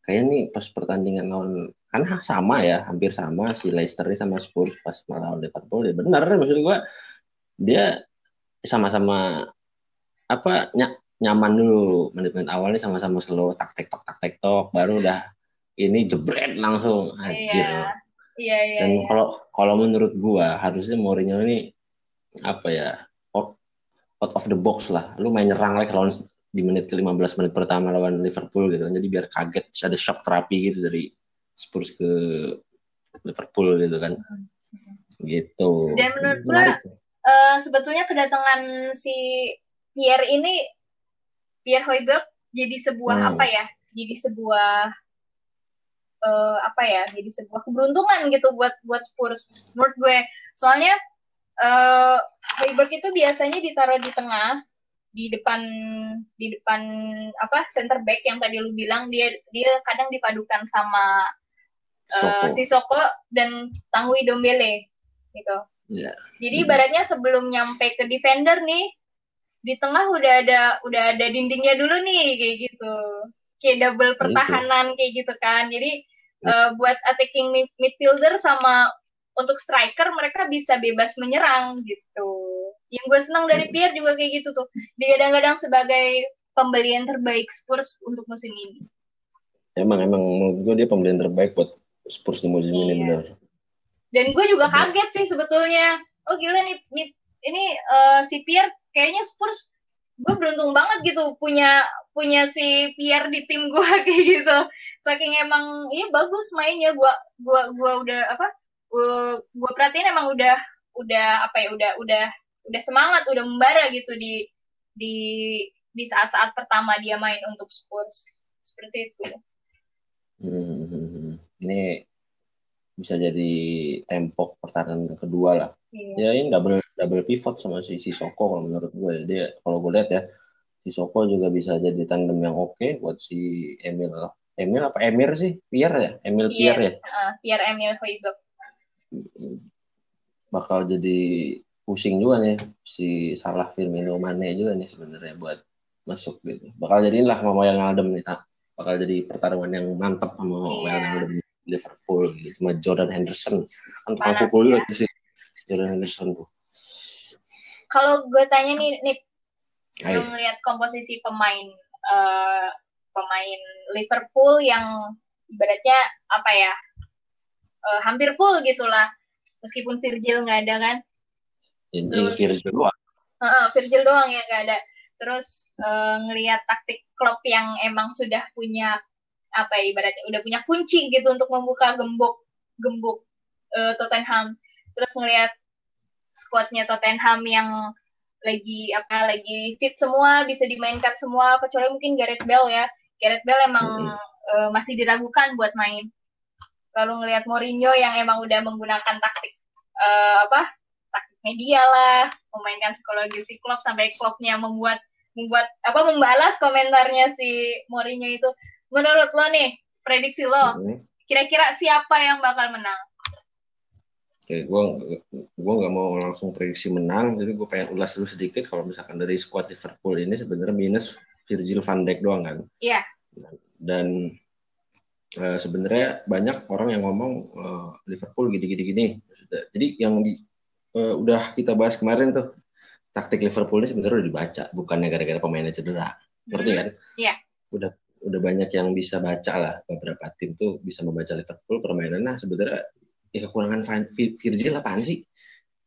Kayaknya nih pas pertandingan lawan kan sama ya hampir sama si Leicester sama Spurs pas melawan Liverpool. Ya benar maksud gue dia sama-sama apa ny nyaman dulu menit-menit awalnya sama-sama slow tak tek tok tak tek tok baru udah ini jebret langsung. Anjir. Iya, iya, iya, dan kalau iya. kalau menurut gua harusnya Mourinho ini apa ya out, out of the box lah. Lu main nyerang lagi lawan di menit ke 15 menit pertama lawan Liverpool gitu jadi biar kaget ada shock terapi gitu dari Spurs ke Liverpool gitu kan. Gitu. Dan menurut gue uh, sebetulnya kedatangan si Pierre ini Pierre Hoiberg jadi sebuah hmm. apa ya? Jadi sebuah uh, apa ya? Jadi sebuah keberuntungan gitu buat buat Spurs menurut gue. Soalnya uh, Hoiberg itu biasanya ditaruh di tengah di depan di depan apa center back yang tadi lu bilang dia dia kadang dipadukan sama uh, si Soko dan Tangwi Dombele gitu. Yeah. Jadi hmm. ibaratnya sebelum nyampe ke defender nih di tengah udah ada udah ada dindingnya dulu nih kayak gitu. Kayak double nah, pertahanan kayak gitu kan. Jadi uh, buat attacking midfielder sama untuk striker mereka bisa bebas menyerang gitu. Yang gue senang dari Pierre juga kayak gitu tuh. Digadang-gadang sebagai pembelian terbaik Spurs untuk musim ini. Emang emang menurut gue dia pembelian terbaik buat Spurs di musim iya. ini benar. Dan gue juga kaget sih sebetulnya. Oh gila nih, nih ini uh, si Pierre kayaknya Spurs gue beruntung banget gitu punya punya si Pierre di tim gue [LAUGHS] kayak gitu. Saking emang iya bagus mainnya gue gue gue udah apa? Gue gue perhatiin emang udah udah apa ya udah udah udah semangat udah membara gitu di di di saat-saat pertama dia main untuk Spurs seperti itu. Hmm ini bisa jadi tempok pertahanan kedua lah Ya ini double double pivot sama si Sisoko kalau menurut gue. Dia kalau gue lihat ya Sisoko juga bisa jadi tandem yang oke buat si Emil. Emil apa Emir sih? Pierre ya? Emil Iya, Pierre ya? uh, Pierre Emil Højbjerg. bakal jadi pusing juga nih si Salah Firmino Mane juga nih sebenarnya buat masuk gitu. Bakal jadi lah mau yang Aldem nih tak. Bakal jadi pertarungan yang mantap sama Iya. Well Aldem Liverpool gitu sama Jordan Henderson. Kan tukang pukul ya. juga tuh si Jordan Henderson tuh. Kalau gue tanya nih, nih Ayo. ngelihat komposisi pemain eh, pemain Liverpool yang ibaratnya apa ya eh, hampir full gitulah meskipun Virgil nggak ada kan Ini Terus- Virgil doang. Heeh, Virgil doang yang nggak ada terus eh, ngelihat taktik Klopp yang emang sudah punya apa ya ibaratnya udah punya kunci gitu untuk membuka gembok gembok eh, Tottenham. Terus ngelihat skuadnya Tottenham yang lagi apa lagi fit semua bisa dimainkan semua kecuali mungkin Gareth Bale ya. Gareth Bale emang eh, masih diragukan buat main. Lalu ngelihat Mourinho yang emang udah menggunakan taktik eh, apa taktik media lah memainkan psikologi si Klopp sampai Kloppnya membuat membuat apa membalas komentarnya si Mourinho itu menurut lo nih prediksi lo Hmm. kira-kira siapa yang bakal menang Oke, gue gue nggak mau langsung prediksi menang, jadi gue pengen ulas dulu sedikit kalau misalkan dari squad Liverpool ini sebenarnya minus Virgil van Dijk doang kan. Iya. Dan eh, sebenarnya banyak orang yang ngomong eh, Liverpool gini-gini gini. Jadi yang di, eh, udah kita bahas kemarin tuh taktik Liverpool ini sebenarnya udah dibaca, bukannya gara-gara pemainnya cedera. Ngerti kan? Iya. Udah udah banyak yang bisa baca lah beberapa tim tuh bisa membaca Liverpool permainannya sebenarnya ya kekurangan Virgil apaan sih?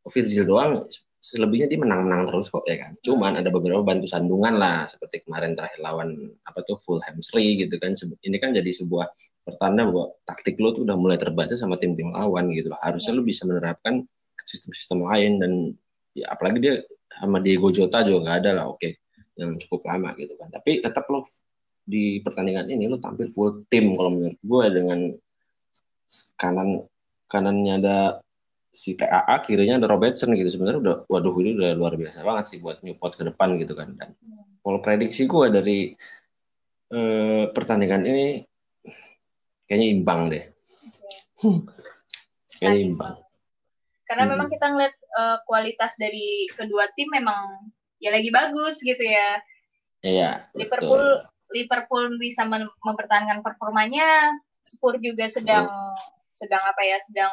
Virgil doang selebihnya dia menang-menang terus kok ya kan. Cuman ada beberapa bantu sandungan lah seperti kemarin terakhir lawan apa tuh Fulham Sri gitu kan. Ini kan jadi sebuah pertanda bahwa taktik lo tuh udah mulai terbaca sama tim-tim lawan gitu loh. Harusnya lo bisa menerapkan sistem-sistem lain dan ya apalagi dia sama Diego Jota juga nggak ada lah oke yang cukup lama gitu kan. Tapi tetap lo di pertandingan ini lo tampil full tim kalau menurut gue dengan kanan kanannya ada si TAA kirinya ada Robertson gitu. Sebenarnya udah waduh ini udah luar biasa banget sih buat Newport ke depan gitu kan. Dan kalau prediksi gue dari eh, pertandingan ini kayaknya imbang deh. Kayaknya imbang. Karena Hmm. memang kita ngeliat eh, kualitas dari kedua tim memang ya lagi bagus gitu ya. Iya Liverpool betul. Liverpool bisa mem- mempertahankan performanya Spurs juga sedang sedang apa ya sedang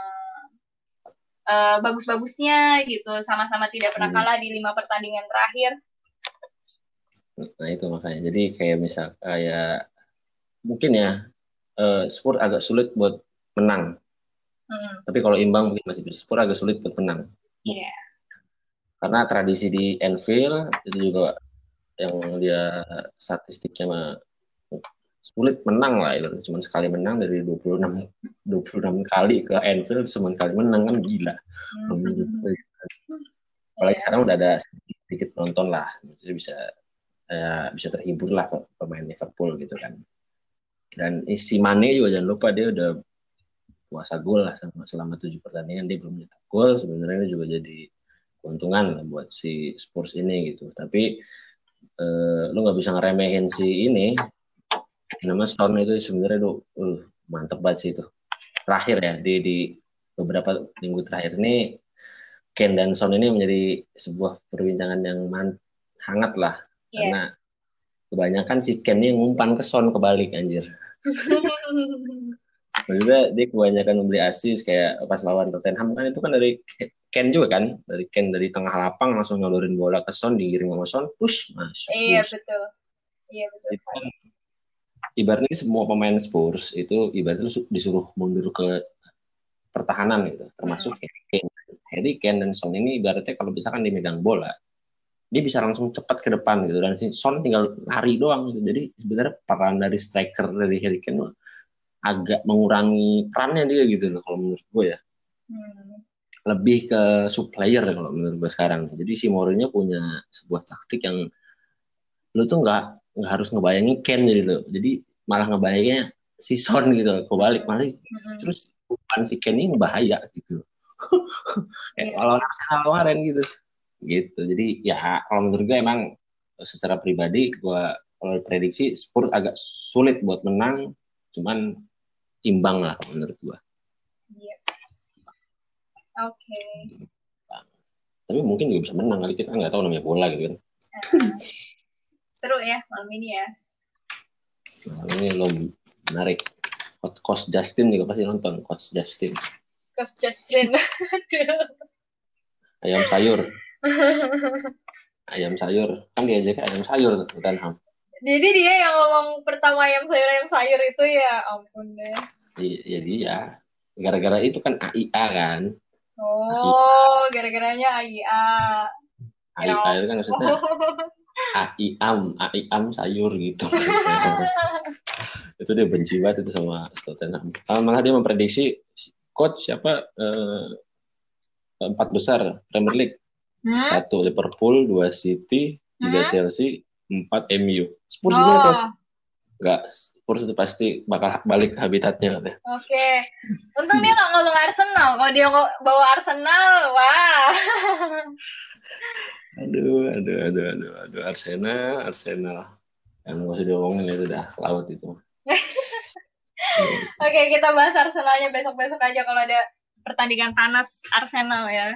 eh, bagus-bagusnya gitu sama-sama tidak pernah Hmm. kalah di lima pertandingan terakhir. Nah itu makanya. Jadi kayak misal kayak mungkin ya eh, Spurs agak sulit buat menang. Hmm, tapi kalau imbang mungkin masih bisa. Spurs agak sulit buat menang. Iya. Karena tradisi di Anfield itu juga yang dia statistiknya mah sulit menang lah itu cuma sekali menang dari 26 26 kali ke Anfield cuma sekali menang kan gila. Hmm. apalagi sekarang udah ada sedikit, sedikit penonton lah jadi bisa eh, bisa terhibur lah pemain Liverpool gitu kan. Dan si Mane juga jangan lupa dia udah puasa gol lah selama, selama tujuh pertandingan dia belum nyetak gol. Sebenarnya juga jadi keuntungan lah buat si Spurs ini gitu. Tapi eh, lu nggak bisa ngeremehin si ini. Nama Son itu sebenarnya tuh uh, mantep banget sih itu. Terakhir ya di di beberapa minggu terakhir ini Ken dan Son ini menjadi sebuah perbincangan yang man, hangat lah. Iya. karena kebanyakan si Ken ini ngumpan ke Son kebalik anjir. [LAUGHS] Maksudnya dia kebanyakan membeli asis kayak pas lawan Tottenham kan itu kan dari Ken juga kan? Dari Ken dari tengah lapang langsung nyodorin bola ke Son digiring sama Son push masuk iya push. betul. Iya betul Itu kan ibaratnya semua pemain Spurs itu ibaratnya su- disuruh mundur ke pertahanan gitu. Termasuk Harry Kane. Harry Kane dan Son ini ibaratnya kalau misalkan dia megang bola dia bisa langsung cepat ke depan gitu. Dan si Son tinggal lari doang gitu. Jadi sebenarnya peran dari striker dari Harry Kane agak mengurangi perannya dia gitu loh kalau menurut gue ya. Hmm. Lebih ke supplier kalau menurut gue sekarang. Jadi si Mourinho punya sebuah taktik yang lu tuh nggak nggak harus ngebayangin Ken jadi lo. Jadi malah ngebayangnya si Son gitu, kebalik malah Hmm. terus bukan si Ken ini bahaya gitu. [LAUGHS] kayak kalau Arsenal kemarin gitu gitu jadi ya kalau menurut gue emang secara pribadi gue kalau prediksi Spurs agak sulit buat menang cuman imbang lah menurut gue. Oke. tapi mungkin juga bisa menang kali kita nggak tahu namanya bola gitu kan Nah, seru ya malam ini ya. nah, ini lo menarik Coach- Justin juga pasti nonton Coach Justin Coach Justin. [LAUGHS] ayam sayur ayam sayur kan diajak ayam sayur tuh Tottenham Jadi dia yang ngomong pertama ayam sayur ayam sayur itu ya ampun deh. Iya, ya dia gara-gara itu kan AIA kan Oh, gara-garanya AIA. AIA itu kan maksudnya [LAUGHS] AIAM AIAM sayur gitu. [LAUGHS] Itu dia benci banget itu sama Tottenham Ah, malah dia memprediksi coach siapa eh, empat besar Premier League. Hmm? satu Liverpool dua City tiga Hmm? Chelsea empat MU Spurs Oh, coach? Enggak, Spurs itu pasti bakal balik ke habitatnya katanya. oke. Untung dia nggak ngomong Arsenal. Kalau dia ngo- bawa Arsenal, wah. [LAUGHS] Aduh, aduh, aduh, aduh, aduh, Arsenal, Arsenal. Yang nggak usah diomongin itu udah laut itu. [LAUGHS] Oke, kita bahas Arsenalnya besok-besok aja kalau ada pertandingan panas Arsenal ya.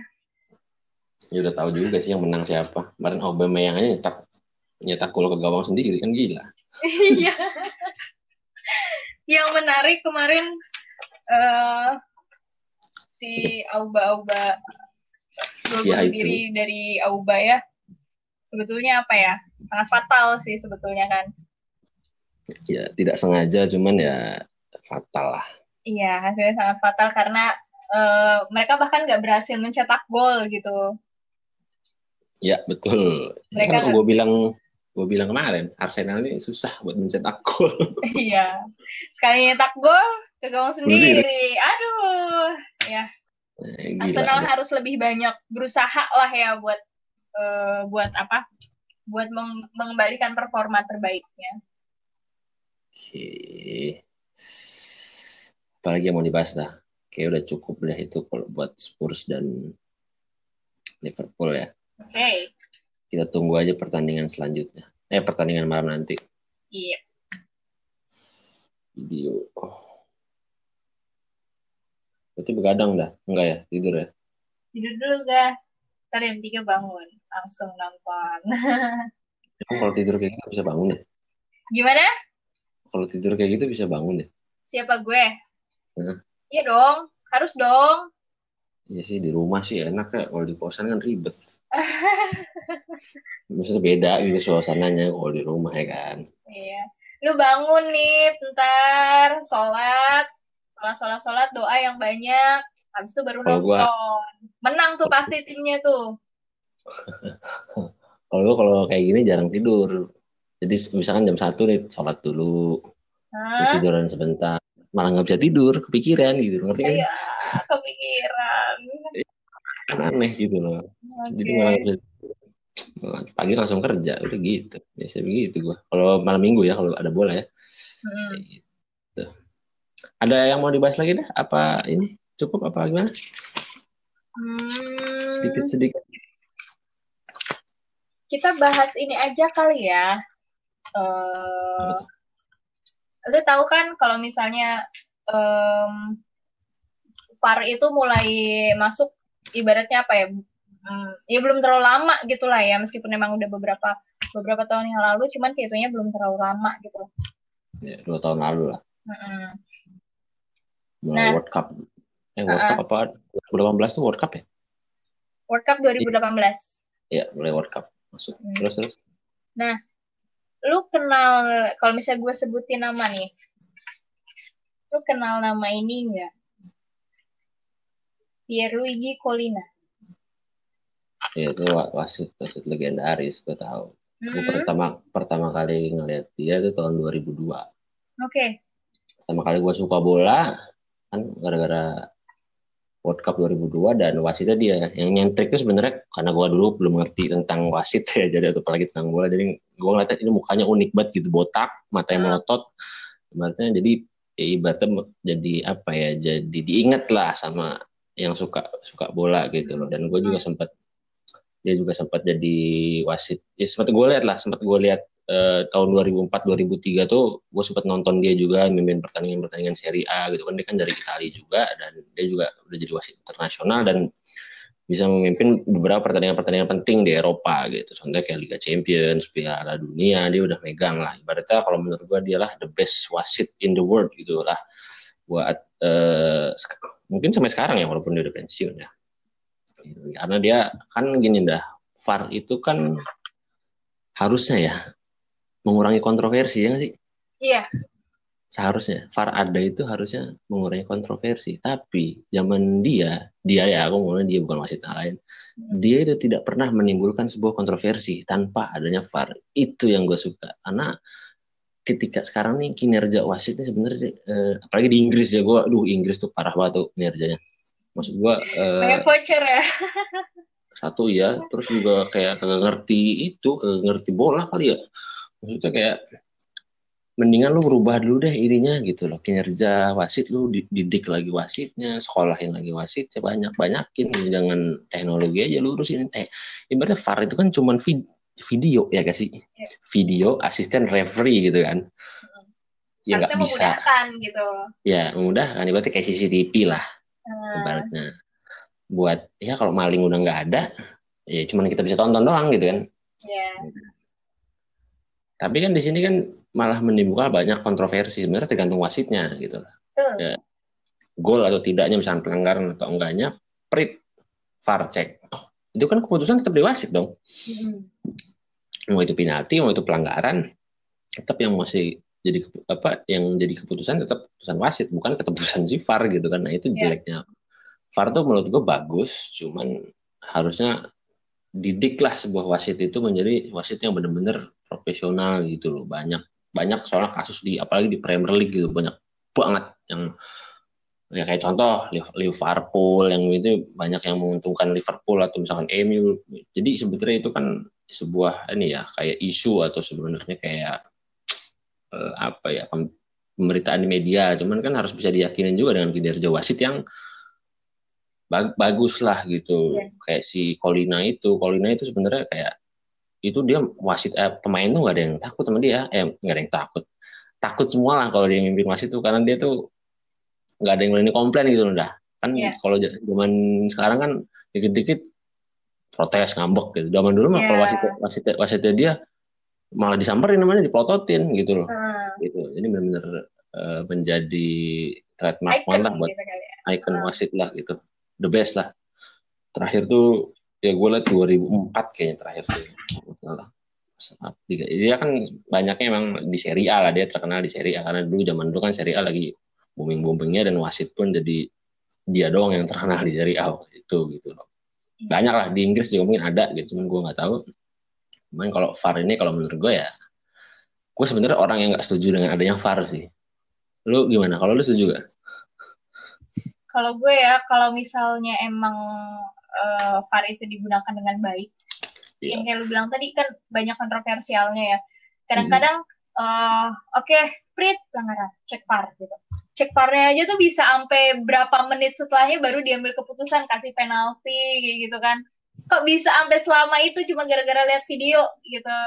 Ya udah tahu juga sih yang menang siapa. Kemarin Aubameyang aja nyetak nyetak gol ke gawang sendiri kan gila. [LAUGHS] Iya. Yang menarik kemarin eh si Auba Auba gol Ya, diri dari Auba ya. Sebetulnya apa ya? Sangat fatal sih sebetulnya kan. Ya tidak sengaja cuman ya fatal lah. Iya, hasilnya sangat fatal karena eh, mereka bahkan nggak berhasil mencetak gol gitu. Ya betul. Ya, Mereka kan gue bilang gue bilang kemarin Arsenal ini susah buat mencetak gol. [LAUGHS] Iya. Sekali nyetak gol ke gawang sendiri. Aduh. Ya, Eh, Gila. Arsenal deh. harus lebih banyak berusaha lah ya buat eh, buat apa? Buat meng- mengembalikan performa terbaiknya. Oke. Apalagi yang mau dibahas dah? Kayak udah cukup dah itu kalau buat Spurs dan Liverpool ya. Oke. Kita tunggu aja pertandingan selanjutnya. Eh pertandingan malam nanti. Iya. Video. Berarti begadang dah? Enggak ya? Tidur ya? Tidur dulu ga? Ntar jam 3 bangun. Langsung nonton. [LAUGHS] Emang kalau tidur kayak gitu bisa bangun ya? Gimana? Kalau tidur kayak gitu bisa bangun ya? Siapa gue? Iya dong. Harus dong. Iya sih di rumah sih enak ya. Kalau di kosan kan ribet. [LAUGHS] Maksudnya beda gitu suasananya kalau di rumah ya kan. Iya. Lu bangun nih, bentar, sholat, sholat, sholat, sholat, doa yang banyak. Habis itu baru Kalau nonton. gua- Menang tuh pasti timnya tuh. [LAUGHS] Kalau gue kalau kayak gini jarang tidur. Jadi misalkan jam satu nih sholat dulu, Hah? tiduran sebentar, malah nggak bisa tidur, kepikiran gitu, ngerti kan? Iya, kepikiran. Kan aneh gitu loh. Jadi Oke. malah nggak bisa Pagi langsung kerja, udah gitu. Biasa begitu gue. Kalau malam minggu ya, kalau ada bola ya. Hmm. Gitu. Ada yang mau dibahas lagi dah? Apa ini cukup apa gimana? Hmm, Sedikit-sedikit. kita bahas ini aja kali ya. Eh, lu tahu kan kalau misalnya em, VAR itu mulai masuk ibaratnya apa ya? Hmm, ya belum terlalu lama gitu lah ya, meskipun memang udah beberapa beberapa tahun yang lalu, cuman kayaknya belum terlalu lama gitu. Ya, dua tahun lalu lah. Mulai Nah. World Cup. Eh, World Uh-uh. Cup apa? 2018 tuh World Cup ya? World Cup 2018. Iya, mulai World Cup masuk. Hmm. Terus terus. Lu kenal, kalau misalnya gue sebutin nama nih, lu kenal nama ini nggak? Pierluigi Collina. Ya, itu wa- wasit wasit legendaris, gue tahu. Gue Hmm, pertama pertama kali ngeliat dia itu tahun 2002. Oke. Pertama kali gue suka bola kan gara-gara World Cup 2002 dan wasitnya dia. Yang nyentrik itu sebenarnya karena gue dulu belum ngerti tentang wasit ya [LAUGHS] jadi atau apalagi tentang bola jadi gue ngeliatnya ini mukanya unik banget gitu botak matanya Hmm. melotot ibaratnya jadi ya ibaratnya jadi apa ya jadi diingat lah sama yang suka suka bola gitu loh. Dan gue juga sempat dia juga sempat jadi wasit ya sempat gue lihat lah sempat gue lihat eh, tahun 2004 2003 tuh gue sempat nonton dia juga memimpin pertandingan pertandingan Serie A gitu kan dia kan dari Italia juga dan dia juga udah jadi wasit internasional dan bisa memimpin beberapa pertandingan-pertandingan penting di Eropa gitu. Contohnya kayak Liga Champions, Piala Dunia, dia udah megang lah. Ibaratnya kalau menurut gue dia lah the best wasit in the world gitu lah. Buat uh, mungkin sampai sekarang ya walaupun dia udah pensiun ya. Karena dia kan gini dah, VAR itu kan harusnya ya mengurangi kontroversi ya nggak sih? Iya seharusnya VAR ada itu harusnya mengurangi kontroversi. Tapi zaman dia, dia ya aku ngomongnya dia bukan wasit yang lain. Dia itu tidak pernah menimbulkan sebuah kontroversi tanpa adanya VAR. Itu yang gue suka. Karena ketika sekarang nih kinerja wasitnya sebenarnya eh, apalagi di Inggris ya gue, aduh Inggris tuh parah banget tuh kinerjanya. Maksud gue. Eh, voucher ya. satu ya, terus juga kayak kagak ngerti itu, kagak ngerti bola kali ya. Maksudnya kayak mendingan lu berubah dulu deh ininya gitu loh. Kinerja wasit lu didik lagi wasitnya sekolahin lagi wasitnya banyak banyakin. Jangan teknologi aja lu ini teh ibaratnya VAR itu kan cuman vid video ya gak sih? Ya. video asisten referee gitu kan. Ya nggak bisa. gitu. Ya memudahkan. Ibaratnya kayak CCTV lah hmm. ibaratnya. Buat ya kalau maling udah nggak ada ya cuman kita bisa tonton doang gitu kan. Ya. Tapi kan di sini kan malah menimbulkan banyak kontroversi sebenarnya tergantung wasitnya gitu lah. Ya, gol atau tidaknya misalnya pelanggaran atau enggaknya prit VAR cek. Itu kan keputusan tetap di wasit dong. Hmm. Mau itu penalti, mau itu pelanggaran, tetap yang masih jadi apa yang jadi keputusan tetap keputusan wasit bukan keputusan si VAR gitu kan. Nah, itu yeah. jeleknya. VAR tuh menurut gue bagus, cuman harusnya didiklah sebuah wasit itu menjadi wasit yang benar-benar profesional gitu loh. Banyak banyak soalnya kasus di apalagi di Premier League gitu banyak banget yang ya kayak contoh Liverpool yang itu banyak yang menguntungkan Liverpool atau misalkan MU jadi sebetulnya itu kan sebuah ini ya kayak isu atau sebenarnya kayak eh, apa ya pemberitaan di media cuman kan harus bisa diyakinin juga dengan kinerja wasit yang bagus lah gitu yeah. kayak si Colina itu Colina itu sebenarnya kayak itu dia wasit eh, pemain tuh nggak ada yang takut sama dia eh nggak ada yang takut takut semua lah kalau dia mimpin wasit tuh karena dia tuh nggak ada yang berani komplain gitu loh dah kan yeah. kalau zaman sekarang kan dikit-dikit protes ngambek gitu zaman dulu mah yeah. kalau wasit wasit wasitnya dia malah disamperin namanya dipelototin gitu loh uh. gitu jadi benar-benar uh, menjadi trademark lah buat gitu ya. icon uh. wasit lah gitu the best lah terakhir tuh ya gue liat 2004 kayaknya terakhir dia kan banyaknya emang di Serie A lah dia terkenal di Serie A. Karena dulu zaman dulu kan Serie A lagi booming boomingnya dan wasit pun jadi dia doang yang terkenal di Serie A itu gitu loh. Banyak lah di Inggris juga mungkin ada gitu cuman gue nggak tahu. Cuman kalau VAR ini kalau menurut gue ya gue sebenarnya orang yang nggak setuju dengan adanya VAR sih. Lu gimana? Kalau lu setuju gak? Kalau gue ya kalau misalnya emang uh, VAR itu digunakan dengan baik. Yeah. Yang kayak lu bilang tadi kan banyak kontroversialnya ya. Kadang-kadang hmm. uh, oke, okay, Prit pelanggaran, cek VAR gitu. Cek VAR-nya aja tuh bisa sampai berapa menit setelahnya baru diambil keputusan kasih penalti kayak gitu kan. Kok bisa sampai selama itu cuma gara-gara lihat video gitu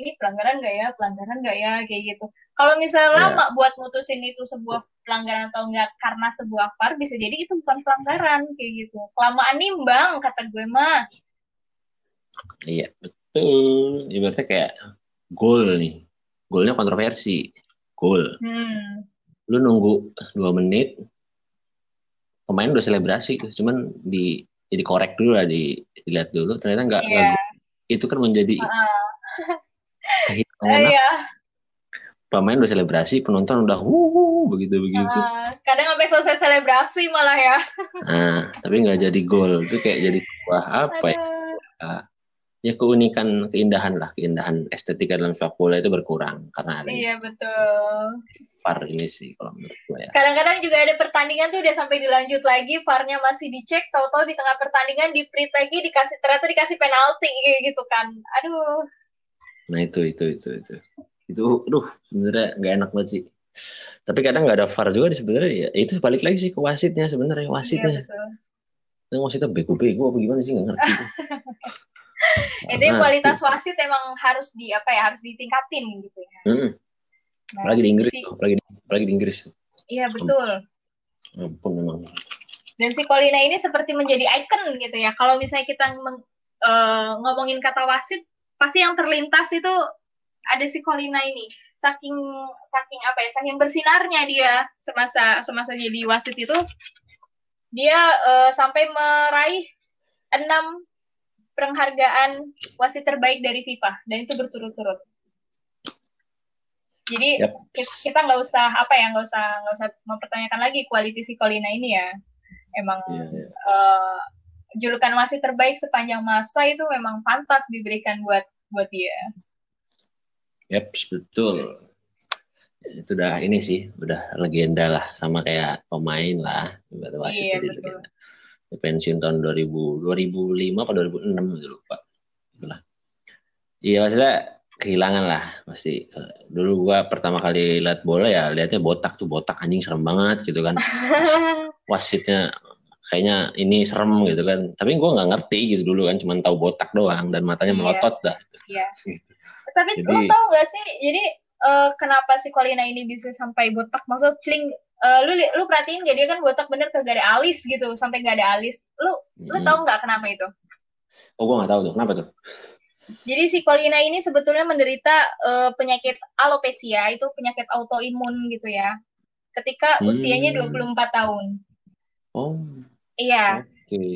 ini pelanggaran nggak ya? Pelanggaran nggak ya? Kayak gitu. Kalau misalnya yeah. lama buat mutusin itu sebuah pelanggaran atau enggak karena sebuah VAR bisa jadi itu bukan pelanggaran kayak gitu. Kelamaan nimbang kata gue mah. Iya betul. Ibaratnya kayak gol nih. Golnya kontroversi. Gol hmm. lu nunggu dua menit pemain udah selebrasi cuman di jadi korek dulu lah di dilihat dulu. Ternyata nggak yeah. itu kan menjadi uh [LAUGHS] kehilangan uh, iya. pemain udah selebrasi penonton udah wuh begitu begitu uh, kadang sampai selesai selebrasi malah ya. Nah tapi nggak jadi gol. Itu kayak jadi sebuah apa ya? Uh, ya keunikan keindahan lah. Keindahan estetika dalam sepak bola itu berkurang karena ada iya betul. VAR ini sih kalau menurut gue ya. Kadang-kadang juga ada pertandingan tuh udah sampai dilanjut lagi VAR-nya masih dicek tahu-tahu di tengah pertandingan di print lagi dikasih ternyata dikasih penalti gitu kan. Aduh Nah itu itu itu itu itu, duh sebenarnya nggak enak banget sih. Tapi kadang nggak ada VAR juga di sebenarnya ya itu balik lagi sih ke wasitnya sebenarnya wasitnya. Iya, Yang wasitnya bego-bego apa gimana sih nggak ngerti. [LAUGHS] Itu kualitas wasit emang harus di apa ya harus ditingkatin gitu ya. Hmm. Nah, Apalagi di Inggris, si- apalagi di, apalagi di Inggris. Iya betul. Ampun memang. Dan si Colina ini seperti menjadi icon gitu ya. Kalau misalnya kita meng- eh, ngomongin kata wasit, pasti yang terlintas itu ada si Colina ini. Saking saking apa ya? Saking bersinarnya dia semasa semasa jadi wasit itu, dia eh, sampai meraih enam penghargaan wasit terbaik dari FIFA dan itu berturut-turut. Jadi ki- kita nggak usah apa ya nggak usah nggak usah mempertanyakan lagi kualitas si Colina ini ya. Emang Iya, iya. eh, julukan wasit terbaik sepanjang masa itu memang pantas diberikan buat buat dia. Yap, betul. Itu udah ini sih, udah legenda lah, sama kayak pemain lah. Ibarat wasit Iya, jadi betul. legenda. Pensiun tahun 2000, 2005 apa 2006 gitu lupa. Itulah. Iya maksudnya kehilangan lah pasti. Dulu gua pertama kali lihat bola ya lihatnya botak tuh botak anjing serem banget gitu kan. [LAUGHS] Wasitnya kayaknya ini serem gitu kan. Tapi gua nggak ngerti gitu dulu kan, cuman tahu botak doang dan matanya Iya. melotot dah. Iya. [LAUGHS] Gitu. Tapi Jadi- lu tau gak sih? Jadi eh, kenapa si Colina ini bisa sampai botak? Maksud celing eh, lu lu perhatiin gak dia kan botak bener kagak ada alis gitu, sampai gak ada alis. Lu lu Mm. tau nggak kenapa itu? Oh gua nggak tahu tuh. Kenapa tuh? Jadi si Colina ini sebetulnya menderita eh, penyakit alopecia, itu penyakit autoimun gitu ya. Ketika Hmm. usianya 24 tahun. Oh, Iya. oke.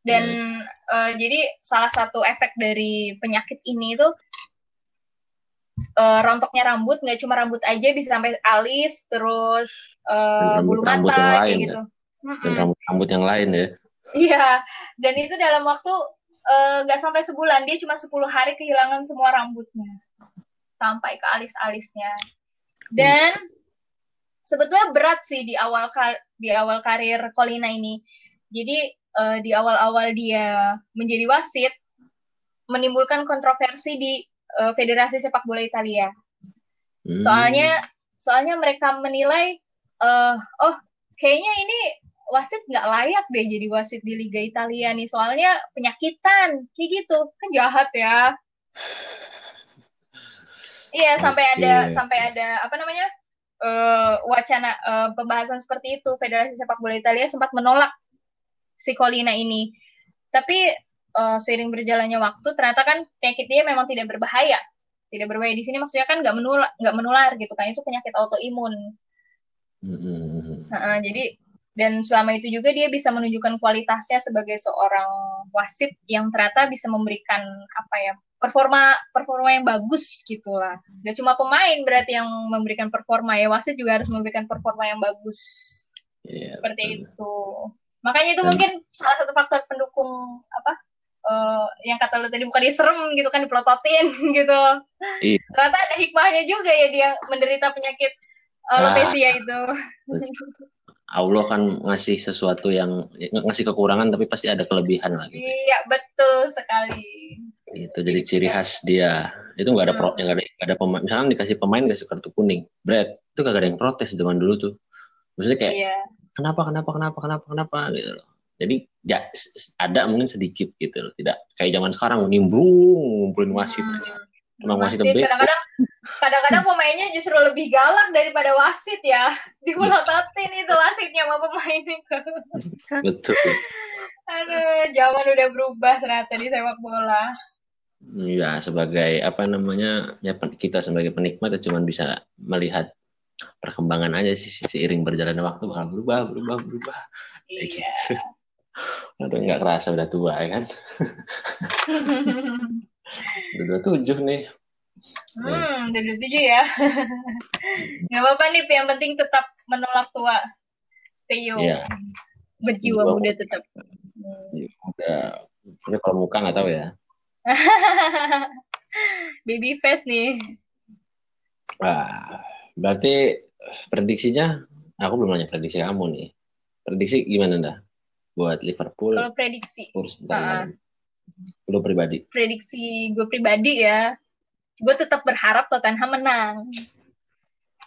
Dan eh, jadi salah satu efek dari penyakit ini itu eh, rontoknya rambut, nggak cuma rambut aja bisa sampai alis, terus eh, Dan bulu mata yang lain ya? gitu. Dan Mm-mm. rambut-rambut yang lain ya. Iya, dan itu dalam waktu nggak sampai sebulan, dia cuma 10 hari kehilangan semua rambutnya. Sampai ke alis-alisnya. Dan sebetulnya berat sih di awal di awal karir Colina ini. Jadi eh, di awal-awal dia menjadi wasit menimbulkan kontroversi di eh, Federasi Sepak Bola Italia. Hmm. Soalnya soalnya mereka menilai eh oh kayaknya ini wasit nggak layak deh jadi wasit di Liga Italia nih soalnya penyakitan kayak gitu kan jahat ya [LAUGHS] iya sampai ada sampai ada apa namanya eh wacana eh, pembahasan seperti itu. Federasi Sepak Bola Italia sempat menolak si Colina ini. Tapi eh, seiring berjalannya waktu ternyata kan penyakit dia memang tidak berbahaya. Tidak berbahaya di sini maksudnya kan nggak menular nggak menular gitu kan. Itu penyakit autoimun. Hmm. Nah, jadi dan selama itu juga dia bisa menunjukkan kualitasnya sebagai seorang wasit yang ternyata bisa memberikan apa ya performa performa yang bagus gitu lah. Gak cuma pemain berarti yang memberikan performa ya wasit juga harus memberikan performa yang bagus Iya, seperti betul. itu. Makanya itu Dan- mungkin salah satu faktor pendukung apa eh, yang kata lu tadi bukan diserem gitu kan dipelototin [LAUGHS] gitu. Iya. Ternyata ada hikmahnya juga ya dia menderita penyakit Ah. alopecia itu. Allah kan ngasih sesuatu yang ng- ngasih kekurangan tapi pasti ada kelebihan lah gitu. Iya betul sekali. Itu jadi ciri khas dia. Itu nggak ada pro, Hmm. nggak ada, nggak ada pemain. Misalkan dikasih pemain kasih kartu kuning, Brad itu kagak ada yang protes zaman dulu tuh. Maksudnya kayak Iya. kenapa kenapa kenapa kenapa kenapa gitu loh. Jadi ya ada mungkin sedikit gitu loh. Tidak kayak zaman sekarang nimbrung ngumpulin wasit. Hmm. Emang wasit kadang-kadang kadang-kadang pemainnya justru lebih galak daripada wasit ya. [LAUGHS] Dipelototin itu wasitnya sama pemain itu. [LAUGHS] Betul. Aduh, zaman udah berubah ternyata di sepak bola. Ya sebagai apa namanya ya kita sebagai penikmat ya cuma bisa melihat perkembangan aja sih seiring berjalannya waktu bakal berubah berubah berubah. Kayak Iya. gitu. [LAUGHS] Aduh nggak kerasa udah tua ya kan. [LAUGHS] Udah dua tujuh nih. hmm, udah tujuh ya. [LAUGHS] Gak apa-apa nih, yang penting tetap menolak tua. Stay young. Iya. Berjiwa Jiwa muda tetap. Hmm. Udah. Ini kalau muka nggak tahu ya. [LAUGHS] Baby face nih. Wah, berarti prediksinya aku belum nanya prediksi kamu nih. Prediksi gimana dah? Buat Liverpool, Kalau prediksi, Spurs, Ah. lain. Lu pribadi. prediksi gue pribadi ya, gue tetap berharap Tottenham menang.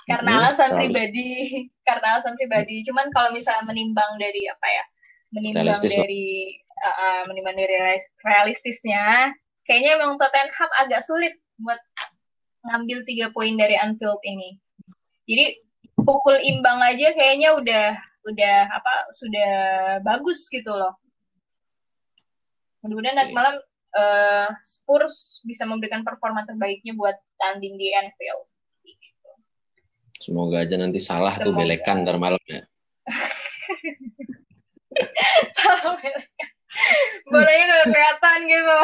Karena Hmm, alasan selalu. pribadi, [LAUGHS] karena alasan pribadi. Cuman kalau misalnya menimbang dari apa ya, menimbang Realistis dari uh, uh, menimbang dari realis- realistisnya, kayaknya emang Tottenham agak sulit buat ngambil tiga poin dari Anfield ini. Jadi pukul imbang aja kayaknya udah udah apa sudah bagus gitu loh. Mudah-mudahan nanti Oke. malam eh, Spurs bisa memberikan performa terbaiknya buat tanding di Anfield. Gitu. Semoga aja nanti salah tuh Semoga. belekan ntar malam ya. [LAUGHS] Bolanya nggak kelihatan gitu.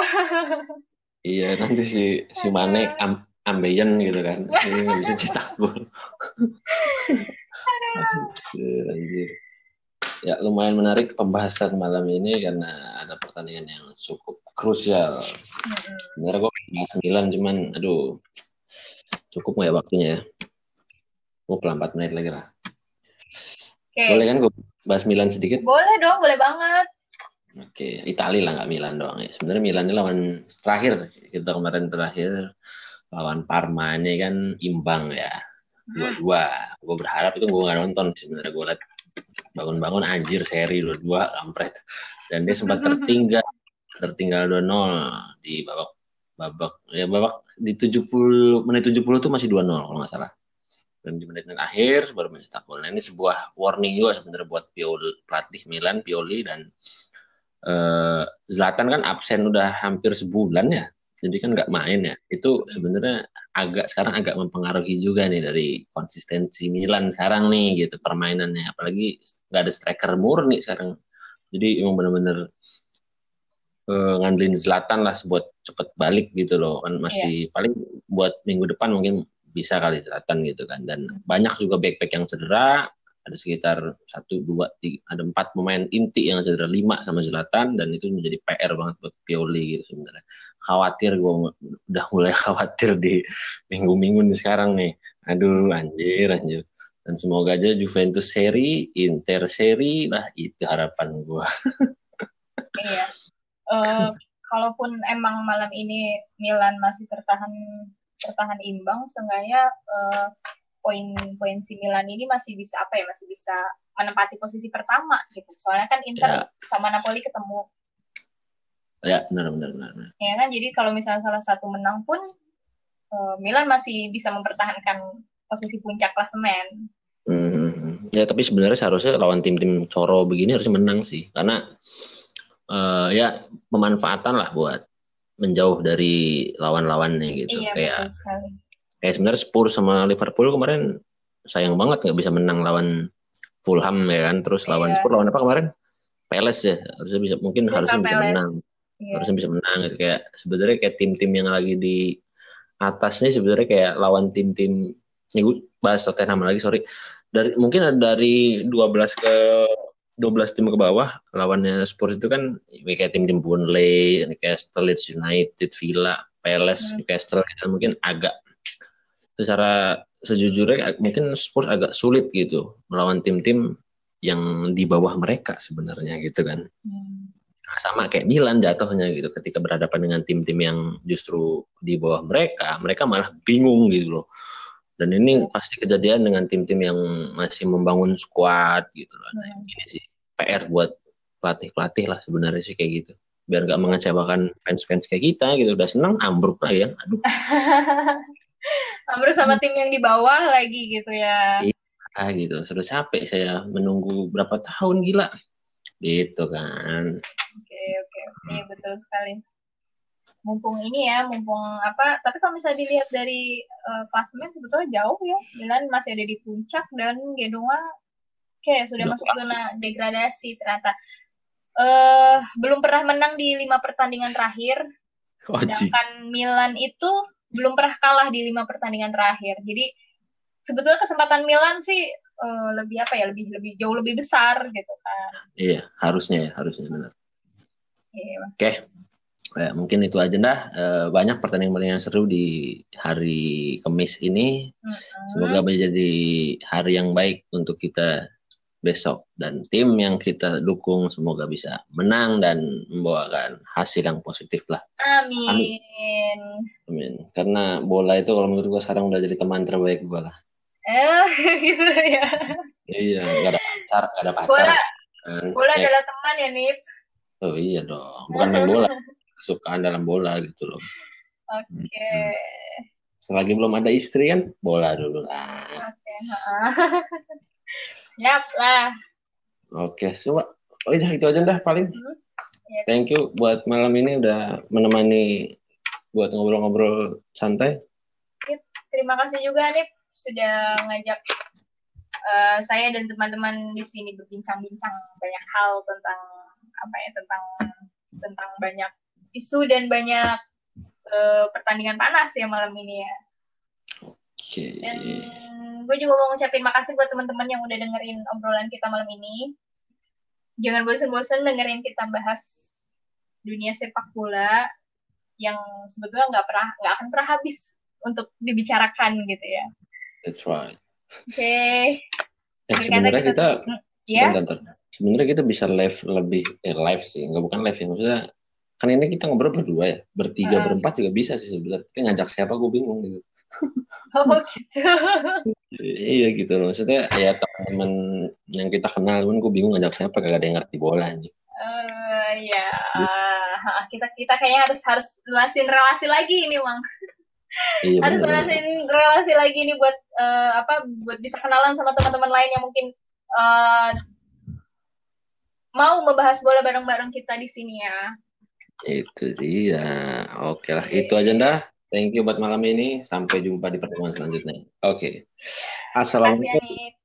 Iya nanti si si Mane am, ambeien gitu kan. Ini nggak bisa cetak gol. Anjir. Ya lumayan menarik pembahasan malam ini karena ada pertandingan yang cukup krusial. Sebenarnya gue bahas Milan cuman aduh cukup nggak ya waktunya ya? Gue pelan 4 menit lagi lah. Oke, Boleh kan gue bahas Milan sedikit? boleh dong, boleh banget. Oke, Italia lah nggak Milan doang ya. Sebenarnya Milan ini lawan terakhir kita kemarin terakhir lawan Parma ini kan imbang ya dua-dua. Gue berharap itu gue nggak nonton sebenarnya gue liat bangun-bangun anjir seri dua-dua kampret. Dan dia sempat [LAUGHS] tertinggal tertinggal 2-0 di babak babak ya babak di 70 menit 70 tuh masih 2-0 kalau nggak salah. Dan di menit-menit akhir baru mencetak gol. Nah ini sebuah warning juga sebenarnya buat Pioli, pelatih Milan Pioli dan eh, Zlatan kan absen udah hampir sebulan ya. Jadi kan nggak main ya. Itu sebenarnya agak sekarang agak mempengaruhi juga nih dari konsistensi Milan sekarang nih gitu permainannya. Apalagi nggak ada striker murni sekarang. Jadi emang bener-bener eh, ngandelin Zlatan lah buat cepet balik gitu loh. Kan masih paling buat minggu depan mungkin bisa kali Zlatan gitu kan. Dan banyak juga back-back yang cedera ada sekitar satu dua tiga ada empat pemain inti yang cedera lima sama Zlatan dan itu menjadi PR banget buat Pioli gitu sebenarnya. Khawatir gue udah mulai [LAUGHS] khawatir di minggu-minggu nih sekarang nih. Aduh anjir anjir. Dan semoga aja Juventus seri Inter seri lah itu harapan gue [LAUGHS] Iya. Eh, kalaupun emang malam ini Milan masih tertahan tertahan imbang, seenggaknya eh, poin-poin si Milan ini masih bisa apa ya, masih bisa menempati posisi pertama gitu. Soalnya kan Inter sama Napoli ketemu, ya benar benar benar, ya kan? Jadi kalau misalnya salah satu menang pun eh, Milan masih bisa mempertahankan posisi puncak klasemen. Hmm, ya tapi sebenarnya seharusnya lawan tim-tim coro begini harusnya menang sih karena eh, ya pemanfaatan lah buat menjauh dari lawan-lawannya gitu Iya, kayak. Kayak sebenarnya Spurs sama Liverpool kemarin sayang banget nggak bisa menang lawan Fulham ya kan terus lawan Iya. Spurs lawan apa kemarin Palace ya harusnya bisa mungkin harusnya bisa Palace. menang Iya. harusnya bisa menang gitu kayak sebenarnya kayak tim-tim yang lagi di atas nih sebenarnya kayak lawan tim-tim ya gue bahas Tottenham lagi sorry dari mungkin ada dari 12 ke 12 tim ke bawah lawannya Spurs itu kan ya kayak tim-tim Burnley, Newcastle, Leeds United, Villa, Palace, Hmm. Newcastle kan mungkin agak secara sejujurnya mungkin Spurs agak sulit gitu melawan tim-tim yang di bawah mereka sebenarnya gitu kan. Hmm. sama kayak Milan jatuhnya gitu. Ketika berhadapan dengan tim-tim yang justru di bawah mereka mereka malah bingung gitu loh. Dan ini pasti kejadian dengan tim-tim yang masih membangun skuad gitu loh. Nah, Hmm. ini sih PR buat pelatih-pelatih lah sebenarnya sih kayak gitu. Biar gak mengecewakan fans-fans kayak kita gitu. Udah senang ambruk lah ya. Aduh [LAUGHS] Ambruk sama tim yang di bawah lagi gitu ya. ah gitu sudah capek saya menunggu berapa tahun gila gitu kan Oke, oke. Iya, betul sekali. Mumpung ini ya, mumpung apa, tapi kalau misalnya dilihat dari eh, klasemen sebetulnya jauh ya. Milan masih ada di puncak dan Genoa kayak sudah Udah masuk zona degradasi ternyata. Eh belum pernah menang di lima pertandingan terakhir, sedangkan Milan itu belum pernah kalah di lima pertandingan terakhir. Jadi sebetulnya kesempatan Milan sih eh, lebih apa ya, lebih lebih jauh lebih besar gitu kan. iya harusnya ya harusnya benar Iya. Oke, Ya, mungkin itu aja dah. Eh, banyak pertandingan-pertandingan seru di hari Kamis ini. Mm-mm. Semoga menjadi hari yang baik untuk kita besok dan tim yang kita dukung semoga bisa menang dan membawakan hasil yang positif lah. Amin. Amin. Karena bola itu kalau menurut gua sekarang udah jadi teman terbaik gua lah. Eh, [LAUGHS] gitu ya. Iya, gak ada pacar, gak ada pacar. Bola, Kan? Bola Eh, adalah teman ya, Nip. oh iya dong, bukan main bola, [LAUGHS] kesukaan dalam bola gitu loh. Oke. Selagi belum ada istri kan, bola dulu lah. Oke. heeh. [LAUGHS] Siap lah. Oke, coba. Oh iya, itu aja dah paling. Hmm. Iya. Thank you buat malam ini udah menemani buat ngobrol-ngobrol santai. Terima kasih juga Nip sudah ngajak eh, saya dan teman-teman di sini berbincang-bincang banyak hal tentang apa ya tentang tentang banyak isu dan banyak eh, pertandingan panas ya malam ini ya. Oke. Dan gue juga mau ngucapin makasih buat teman-teman yang udah dengerin obrolan kita malam ini. Jangan bosen-bosen dengerin kita bahas dunia sepak bola yang sebetulnya nggak pernah nggak akan pernah habis untuk dibicarakan gitu ya. That's right. Oke. Eh, Berkata sebenarnya kita, Ya. bentar, bentar. Sebenarnya kita bisa live lebih, eh live sih, nggak bukan live ya. Maksudnya, kan ini kita ngobrol berdua ya, bertiga, Ah. berempat juga bisa sih sebenarnya. Tapi ngajak siapa gue bingung gitu. Oh gitu. Iya gitu loh. Maksudnya ya teman yang kita kenal pun gue bingung ngajak siapa kagak ada yang ngerti bola nih. Eh ya, kita kita kayaknya harus harus luasin relasi lagi ini, Mang. Iya harus luasin relasi lagi nih buat eh, apa? Buat bisa kenalan sama teman-teman lain yang mungkin eh, mau membahas bola bareng-bareng kita di sini ya. Itu dia. Oke lah, itu aja dah. Thank you buat malam ini. Sampai jumpa di pertemuan selanjutnya. Oke. Kasih, Assalamualaikum.